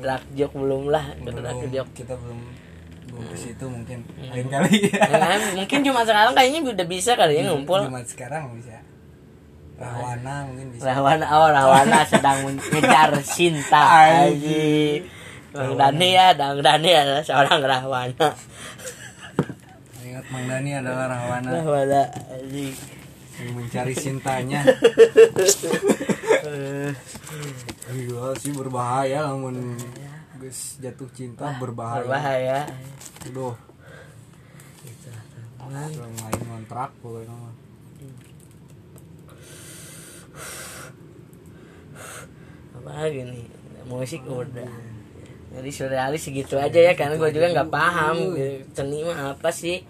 drag joke belum lah, drag joke. kita belum belum ke situ mungkin Hmm. lain kali. Ya mungkin cuma sekarang kayaknya udah bisa kali ya ngumpul. Jumat sekarang bisa Rahwana mungkin bisa Rahwana, oh Rahwana *laughs* sedang mengejar Sinta Aji. Bang Dani ya, Bang Dani adalah seorang Rahwana. ingat Mang Dani adalah Rahwana Rahwana Aji. yang mencari cintanya *laughs* Eh, Iya sih berbahaya namun guys jatuh cinta berbahaya. Berbahaya. Aduh, Gitu, main kontrak pokoknya mah. Apa lagi nih? Musik udah. Jadi surrealis segitu aja ya karena gue juga nggak paham seni mah apa sih.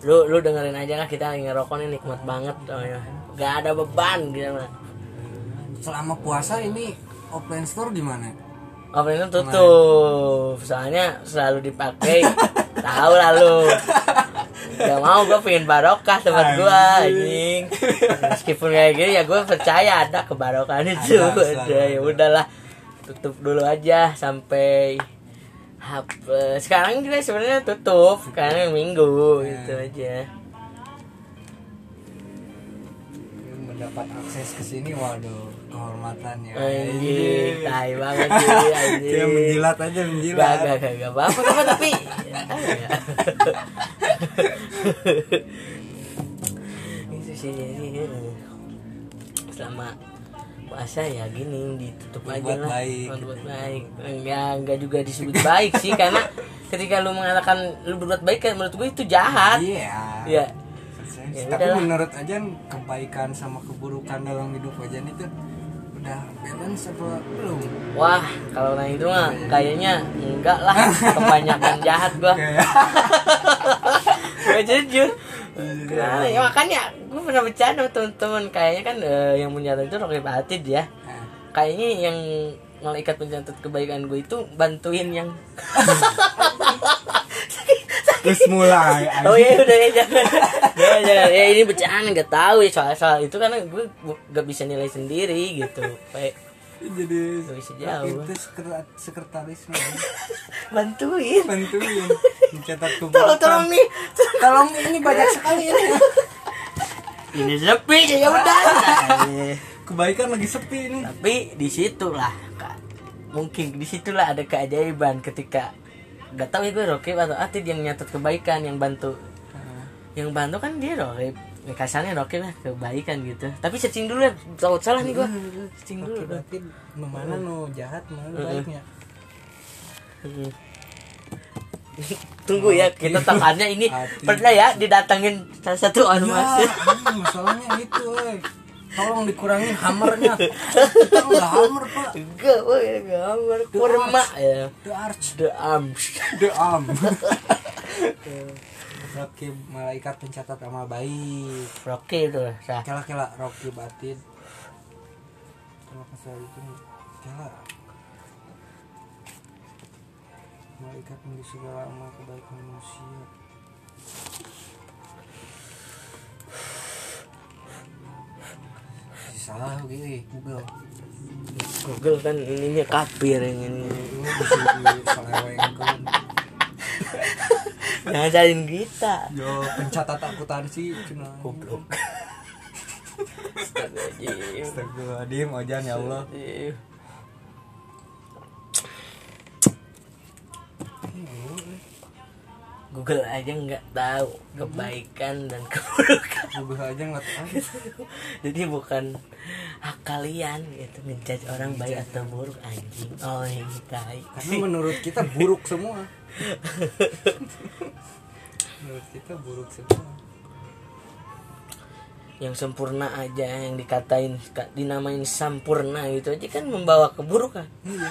Lu lu dengerin aja lah kita lagi ngerokok nih nikmat banget oh ya. Gak ada beban gitu mah. selama puasa ini offline store gimana? Apa itu tutup? Soalnya selalu dipakai. *laughs* Tahu lah lu. Gak mau gue pengen barokah tempat gue anjing. Meskipun kayak gini ya gue percaya ada kebarokan itu. *laughs* Ya udahlah tutup dulu aja sampai Hap- eh, sekarang juga sebenarnya tutup karena minggu gitu aja. mendapat akses ke sini waduh kehormatan ya. Anjing, tai banget sih. Dia menjilat aja menjilat. Gak, gak, gak, gak apa-apa, apa, tapi apa ya? *laughs* itu sih selama puasa ya gini ditutup aja lah. baik. berbuat baik. Enggak enggak juga disebut baik sih karena ketika lu mengatakan lu berbuat baik kan menurut gue itu jahat. Iya. ya. Tapi Ya udahlah. menurut Ajan kebaikan sama keburukan dalam hidup Ajan itu udah balance apa belum? wah kalau nah itu mah kayaknya enggak lah. Kebanyakan jahat gua *laughs* Gue jujur. Nah, ya makanya gue pernah bercanda teman-teman kayaknya kan eh, yang punya itu Rocky Batid ya. Nah, kayaknya yang malaikat pencatat kebaikan gue itu bantuin yang *laughs* terus mulai oh iya udah ya jangan. Ya jangan. Ya ini bercanda nggak tahu ya. Soal soal itu karena gue nggak bisa nilai sendiri gitu. Kayak jadi Gak bisa jauh. itu sekretar- sekretaris *laughs* bantuin. Bantuin. Mencetak tolong keburukan tolong nih. Tolong ini banyak sekali ini. Ini sepi. *laughs* Ya udah. Kebaikan lagi sepi ini. Tapi di situlah mungkin di situlah ada keajaiban ketika nggak tahu gue Rokib atau Atid yang nyatet kebaikan yang bantu. Yang bantu kan dia Rokib ya, kasarnya Rokib lah kebaikan gitu. Tapi searching dulu ya tahu salah nih gue searching dulu Oke, berarti nu mana nu jahat mana baiknya? Tunggu ya kita takannya ini *laughs* Hati. pernah ya didatangin salah satu ya ormas. ini masalahnya itu tolong dikurangin hammernya. *laughs* Kita nggak hammer pak? Enggak boy gambar kurma ya. The arch. The arms the arm *laughs* Rocky malaikat pencatat amal baik. Rocky itu sah. Kela kela Rocky batin. Kalau pasal itu kela. Malaikat menulis segala amal kebaikan manusia. Salah gini Google. Google kan ininya kafir yang ini. Bisa diselewengkan *laughs* jangan cariin kita. Yo pencatat akuntansi cina goblok. Astagfirullahaladzim. Astagfirullahaladzim ojan ya Allah Google aja nggak tahu kebaikan dan *laughs* keburukan. Google aja nggak tahu. *laughs* Jadi bukan hak kalian gitu ngejudge orang baik atau buruk anjing. Oh ini tai. Karena menurut kita buruk semua. *laughs* Menurut kita buruk semua. Yang sempurna aja yang dikatain ka- dinamain sampurna itu aja kan membawa keburukan. Iya.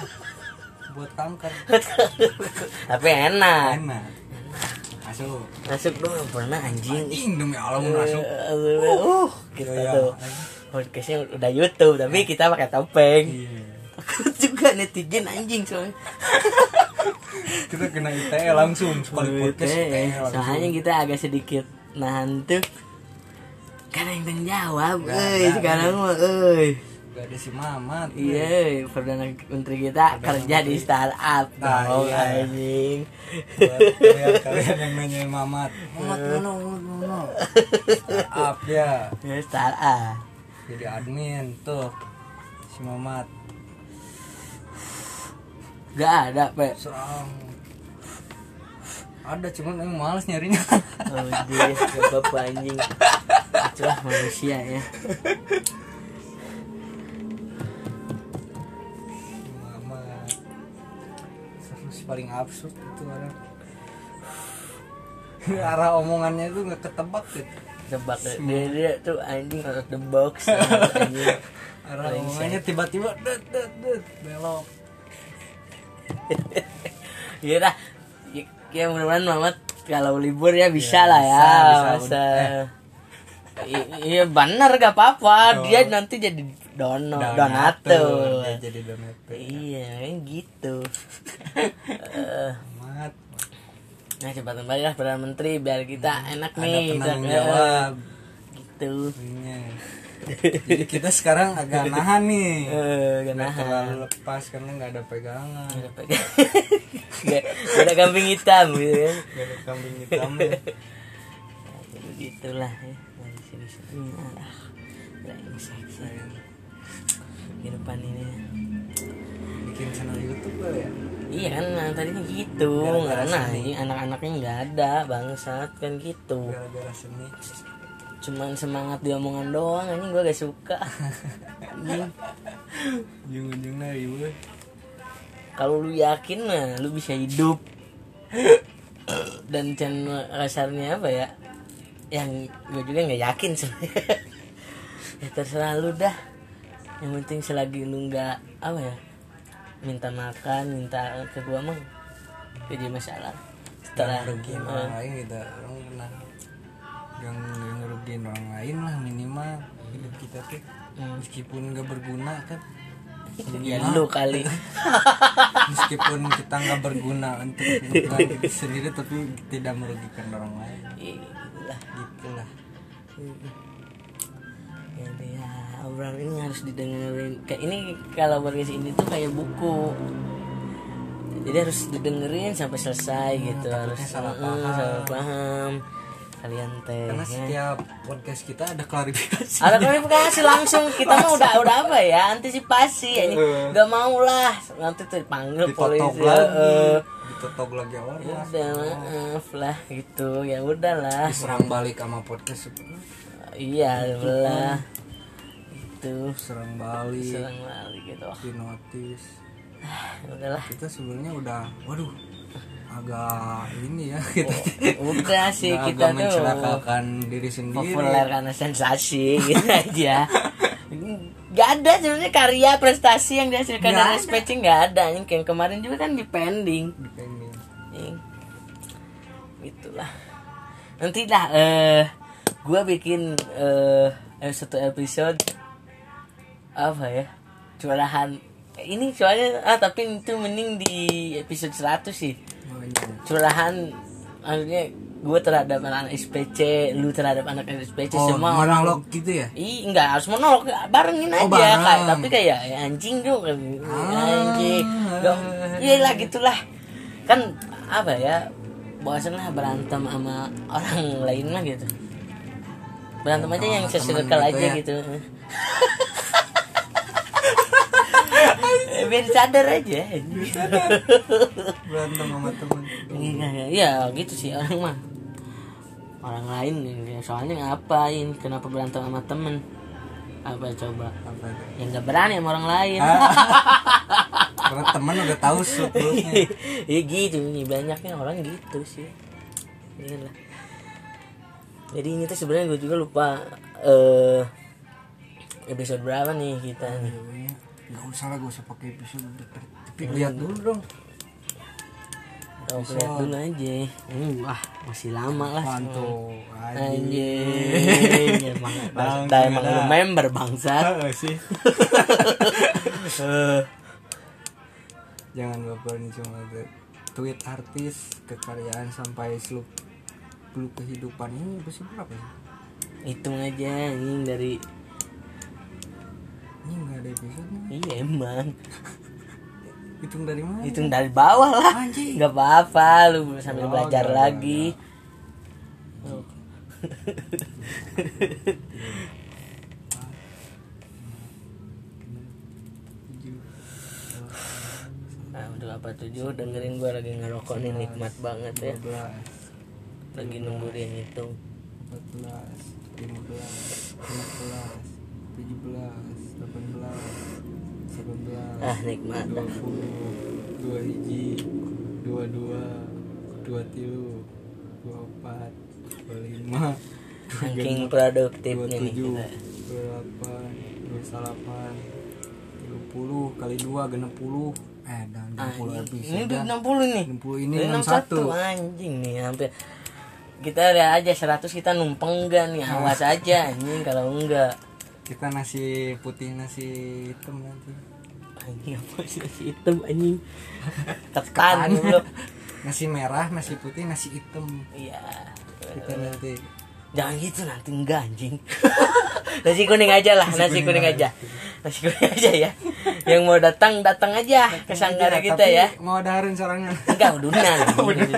Buat kanker tapi enak. Enak masuk masuk dong pernah anjing. Anjing demi Allah mau masuk. uh kita Iya, tuh podcastnya udah YouTube tapi kita pakai topeng. Iya. Takut juga netizen anjing soalnya *laughs* kita kena ITE langsung sekali podcast ITE ya. langsung. Soalnya kita agak sedikit nahan tuh. Karena yang jawab ada, sekarang mah euy gak ada si Mamat. Iya perdana menteri kita kerja di startup Nah, dong iya. anjing. Kalian kalian yang nanyain Mamat. Mamat mana Mamat mana Startup ya. Ya startup. Jadi admin tuh si Mamat. Gak ada pe. Serang. Ada cuman yang males nyarinya. Oh dia gak apa anjing. Itulah manusia ya paling absurd itu orang *laughs* arah omongannya itu nggak ketebak gitu tebak dia dia tuh anjing out the box *laughs* arah omongannya tiba-tiba det det det belok *laughs* Iya dah. Ya, ya mudah-mudahan Mamat kalau libur ya bisa Ya, lah ya. bisa, bisa. Eh. Iya benar gak apa-apa. Oh. Dia nanti jadi dono, Donatur, jadi donatur Iya, kan gitu. Eh, Mamat nah cepat kembali lah perdana menteri biar kita enak ada nih. penanggung Eh, jawab Gitu. Iya. jadi kita sekarang agak nahan nih Eh, gak nggak nahan. terlalu lepas karena nggak ada pegangan Gak ada pegang. *laughs* Gak gak ada kambing hitam gitu kan. nggak ada kambing hitamnya Jadi gitulah ya. Dari Kehidupan ini. bikin channel YouTube kali ya? Iya kan nah, tadinya gitu. Gara-gara Karena seni. ini anak-anaknya nggak ada bangsat kan gitu. Gara-gara seni. Cuman semangat diomongan doang Anjing gue gak suka. *laughs* Ujung-ujungnya ibu Kalau lu yakin mah lu bisa hidup. Dan channel kasarnya apa ya? Yang gue juga nggak yakin sebenarnya. *laughs* Ya terserah lu dah Yang penting selagi lu nggak Apa ya Minta makan, minta ke gua mah Jadi masalah Setelah rugi Eh, orang lain kita orang pernah yang yang ngerugiin orang lain lah minimal hidup kita tuh. Hmm. meskipun nggak berguna kan ya lu kali. *laughs* Meskipun kita nggak berguna untuk sendiri tapi tidak merugikan orang lain. Iya, gitulah. Gitulah. Ya deh, ya obrolan ini harus didengerin. Kayak ini kalau podcast ini tuh kayak buku. Jadi harus didengerin sampai selesai gitu harus salah paham. salah paham. Kalian teh karena ya. setiap podcast kita ada klarifikasi. Ada klarifikasi langsung. Kita mah udah udah apa ya? Antisipasi ya. Heeh. nggak mau lah. Nanti tuh dipanggil ditotok polisi. lagi eh, ditotok lagi orang. Ya udah maaf lah gitu. Ya udahlah. Diserang balik sama podcast. Iya belah itu serang balik serang balik gitu. di notis. Ya *sighs* udahlah. Kita sebenarnya udah waduh agak ini ya kita udah sih agak kita tuh mencelakakan diri sendiri. populer karena sensasi gitu aja. Gak ada sebenarnya karya prestasi yang dihasilkan dari. SPC nggak ada. Yang kayak kemarin juga kan depending depending Ing. Itulah. Nanti dah eh gua bikin eh satu episode apa ya? Curahan ini soalnya ah tapi itu mending di episode 100 sih. Oh, iya. Curahan maksudnya gue terhadap anak SPC, lu terhadap anak SPC oh semua monolog gitu ya Ih, enggak harus monolog, barengin aja Oh, bareng. kayak tapi kayak ya, anjing dong anjing. Dong, iyalah gitulah. Kan apa ya? Bosan lah berantem sama orang lain mah gitu. Berantem aja yang Sama temen sesirkel gitu aja ya. gitu. *laughs* Eh, Biar sadar aja. berantem sama temen Iya, iya gitu sih orang mah. Orang lain ya, soalnya ngapain? Kenapa berantem sama temen? Apa coba? apa itu Ya nggak berani sama orang lain. *laughs* karena temen udah tahu sebelumnya ya gitu nih banyaknya orang gitu sih. Iyalah. Jadi ini tuh sebenarnya gue juga lupa eh episode berapa nih kita nih. Iya, nggak usah lah gak usah pakai episode tapi lihat dulu dong. Kita lihat dulu aja. Hmm, wah masih lama lah. mantu Anjing, emang dah emang lu member bangsa. sih. *laughs* Jangan baper nih cuma tweet artis kekaryaan sampai seluk beluk kehidupan. Ini episode berapa sih? Hitung aja ini dari ini nggak ada episode iya emang hitung dari mana hitung dari bawah lah. Anjing. nggak apa-apa lu sambil Oh, belajar nggak, lagi. Nah, udah apa tujuh dengerin gua lagi ngerokok nih nikmat banget ya. 12 Lagi nunggu dia ngitung. 14 15 16 17 18 19 Ah nikmat. 20 dua hiji dua dua dua tilu dua empat dua lima Saking produktifnya nih kita. dua delapan dua salapan dua puluh kali dua genap puluh eh dan dua puluh episode Ini udah dah. 60 nih. 60 ini Udah 61 anjing nih hampir kita lihat aja 100 kita numpeng enggak nih awas aja anjing kalau enggak kita nasi putih nasi hitam nanti. Anjing apa sih nasi hitam anjing? *laughs* Ketan nasi merah nasi putih nasi hitam. Iya. Kita nanti. Jangan gitu nanti enggak anjing. *laughs* Nasi kuning aja lah nasi, kuning, aja. nasi kuning *laughs* aja ya. Yang mau datang datang aja ke sanggara kita ya. mau daharin sorangan enggak udunan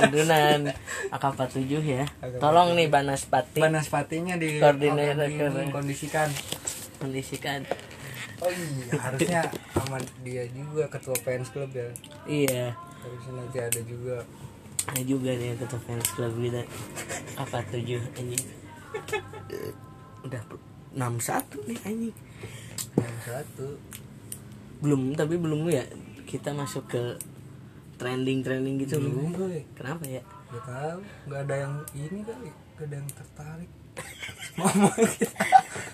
udunan AK47 ya. Tolong nih Banaspati Banaspatinya di Koordinator. kondisikan kondisikan oh iya harusnya sama dia juga ketua fans club ya. Iya. Harusnya nanti ada juga. Ada juga nih ketua fans club kita. Apa tujuh anjing? Udah enam satu nih anjing. Yang satu. Belum tapi belum ya. Kita masuk ke trending trending gitu. Belum belum kenapa ya? Gak tahu nggak ada yang ini kali gak ada yang tertarik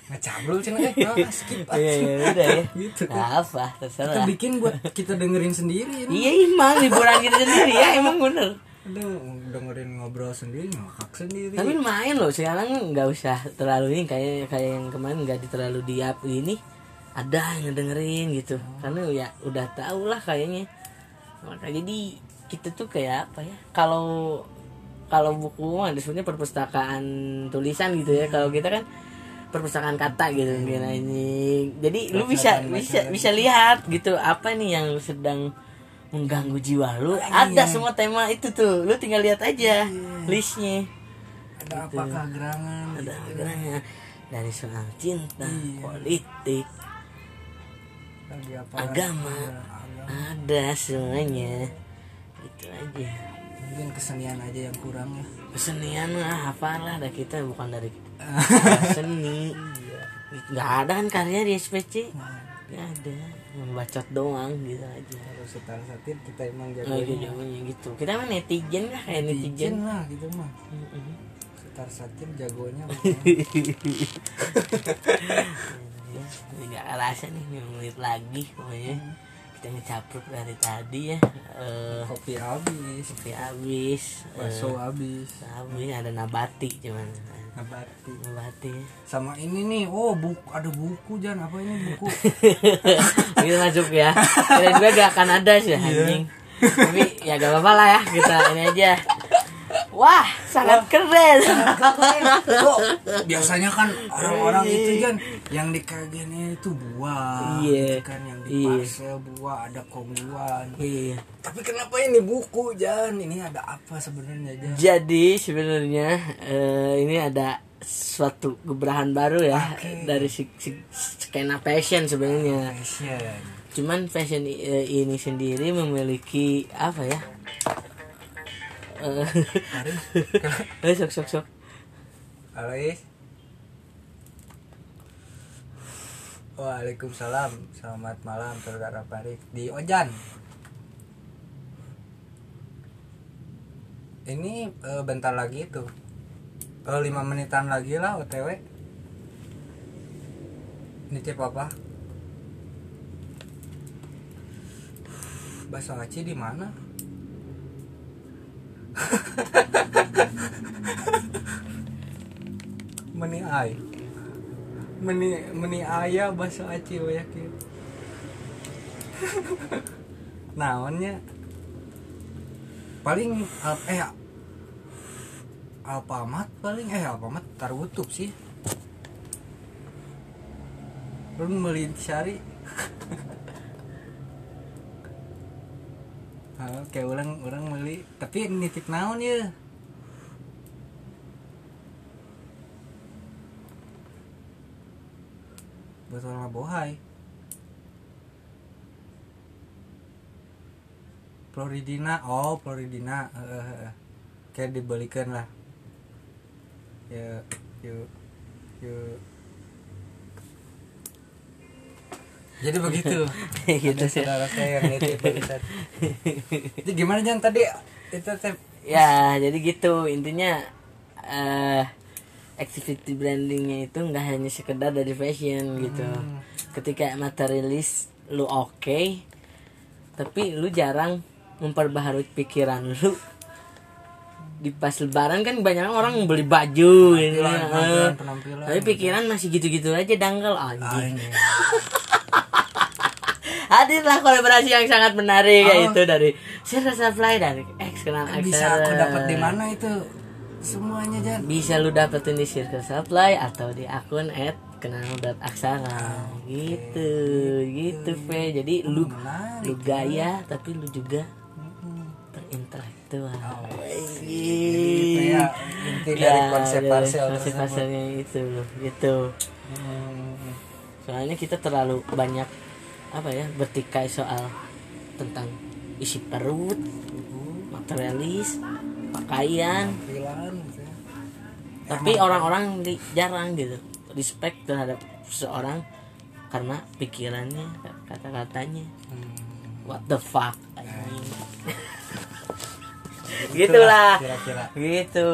ngecablul cina nah, skip iya aja. iya udah ya. Gitu kan. Apa kita terserah. Bikin buat kita dengerin sendiri ini iya emang liburan kita sendiri ya emang bener. Ada dengerin ngobrol sendiri ngakak sendiri. Tapi lumayan loh sekarang nggak usah terlalu ini kayak kayak yang kemarin nggak di- terlalu di up ini. Ada yang dengerin gitu. Karena ya udah tau lah kayaknya. Maka jadi kita tuh kayak apa ya kalau kalau buku mah sebenarnya perpustakaan tulisan gitu ya. Kalau kita kan perpustakaan kata gitu mungkin ini. Jadi lu bisa bisa bisa lihat gitu apa nih yang sedang mengganggu jiwa lu. Ada semua tema itu tuh. Lu tinggal lihat aja listnya. Ada apakah gerangan ada gerangan dari soal cinta politik lagi apa agama. Ada semuanya. Itu aja mungkin kesenian aja yang kurang ya. Kesenian lah apalah dah kita bukan dari *laughs* seni. Nggak ada kan karya di SPC nggak ada. Membacot doang gitu aja. Harus setar satir kita emang Oh, jago gitu, gitu. kita mah netizen lah kayak netizen netizen. lah gitu mah. Setar satir jagonya *laughs* Ya, nggak kerasa nih 5 menit lagi pokoknya kita ngecapruk dari tadi ya. Eh kopi habis. kopi habis bakso habis. habis ada nabati cuman. Nabati. Nabati. Sama ini nih oh buku ada buku jangan apa ini buku? *laughs* Itu masuk ya. Kira juga gak akan ada sih anjing. Tapi ya gak apa-apa lah ya kita ini aja wah sangat keren. Kok biasanya kan orang-orang itu kan yang dikagennya itu buah Iya. gitu kan yang di Iya. buah ada komuan iya. Tapi kenapa ini buku Jan? Ini ada apa sebenarnya Jan? Jadi sebenarnya eh, ini ada suatu gebrahan baru ya Oke. dari si, si- skena fashion sebenarnya. Fashion. Cuman fashion eh, ini sendiri memiliki apa ya Eh, eh, sok sok sok. Alois Waalaikumsalam. Selamat malam saudara Farid. Di Ojan. Ini eh, bentar lagi tuh Kalau lima menitan lagi lah OTW Nitip apa? Bakso aci di mana? Meni ay Meni meni ayah bakso aci we yakin. *laughs* Naonnya? Paling al- eh Alpamat paling. Eh Alpamat tarutup sih. Belum beli Ah, kayak orang orang beli tapi nitip naon ya? Betul lah bohai Floridina oh Floridina eh. kayak dibelikan lah. Ya yuk yuk jadi begitu. *laughs* Gitu sih. saudara *laughs* saya. Yang itu gimana Jan tadi itu teh ya jadi gitu. Intinya eh activity brandingnya itu nggak hanya sekedar dari fashion gitu. Hmm. ketika materialis lu oke tapi lu jarang memperbaharui pikiran lu. Di pas lebaran kan banyak orang beli baju gitu. Penampilan, eh. penampilan, penampilan. tapi pikiran masih gitu-gitu aja dangkal. Anjing. Anjing. Hadirlah kolaborasi yang sangat menarik Oh. yaitu dari Sir Supply dan X kenal bisa aku dapat di mana itu? Semuanya Jan. Bisa lu dapetin di Circle Supply atau di akun at kenal.aksara gitu gitu Fe. Jadi lu menarik lu gaya tapi lu juga berintelektual gitu ya. Inti dari konsep parsel Iya, konsep tersebut. parselnya itu gitu. Hmm. soalnya kita terlalu banyak apa ya bertikai soal tentang isi perut materialis pakaian gitu ya. tapi orang-orang jarang gitu respect terhadap seseorang karena pikirannya kata-katanya Hmm. what the fuck *laughs* anjing. gitulah kira-kira gitu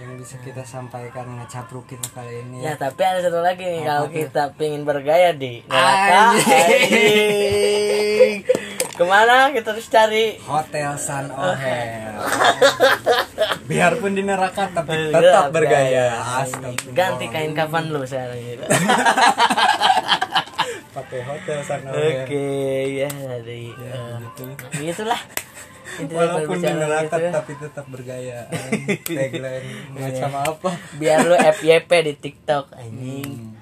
yang bisa kita sampaikan ngecapruk kita kali ini ya. Tapi ada satu lagi nih kalau kita pengen bergaya di neraka ke mana? Kita harus cari. Hotel Sun Ohel. *laughs* Biarpun di neraka tapi Iya, tetap bergaya. ganti kain kafan lu sekarang gitu *laughs* pakai hotel sana oke ya dari ya eh, gitu gitulah walaupun di neraka gitu ya. tapi tetap bergaya. Tagline *laughs* macam apa? Biar lu FYP di TikTok anjing.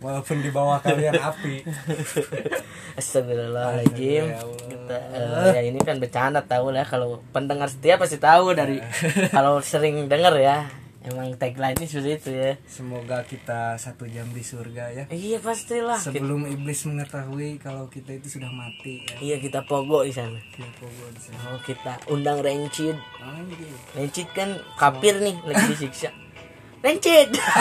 Walaupun di bawah kalian *laughs* api. Astagfirullahaladzim. Kita eh, ya ini kan bercanda tahu lah. Kalau pendengar setia pasti tahu dari *laughs* kalau sering denger ya emang tagline ini seperti itu ya. Semoga kita satu jam di surga ya. Iya pastilah. Kita- sebelum iblis mengetahui kalau kita itu sudah mati ya. Iya kita pogo di sana. Ya, pokoknya di sana. oh kita undang Rencid Anjir. Rencid kan kapir nih lagi *laughs* disiksa. Rencid *laughs*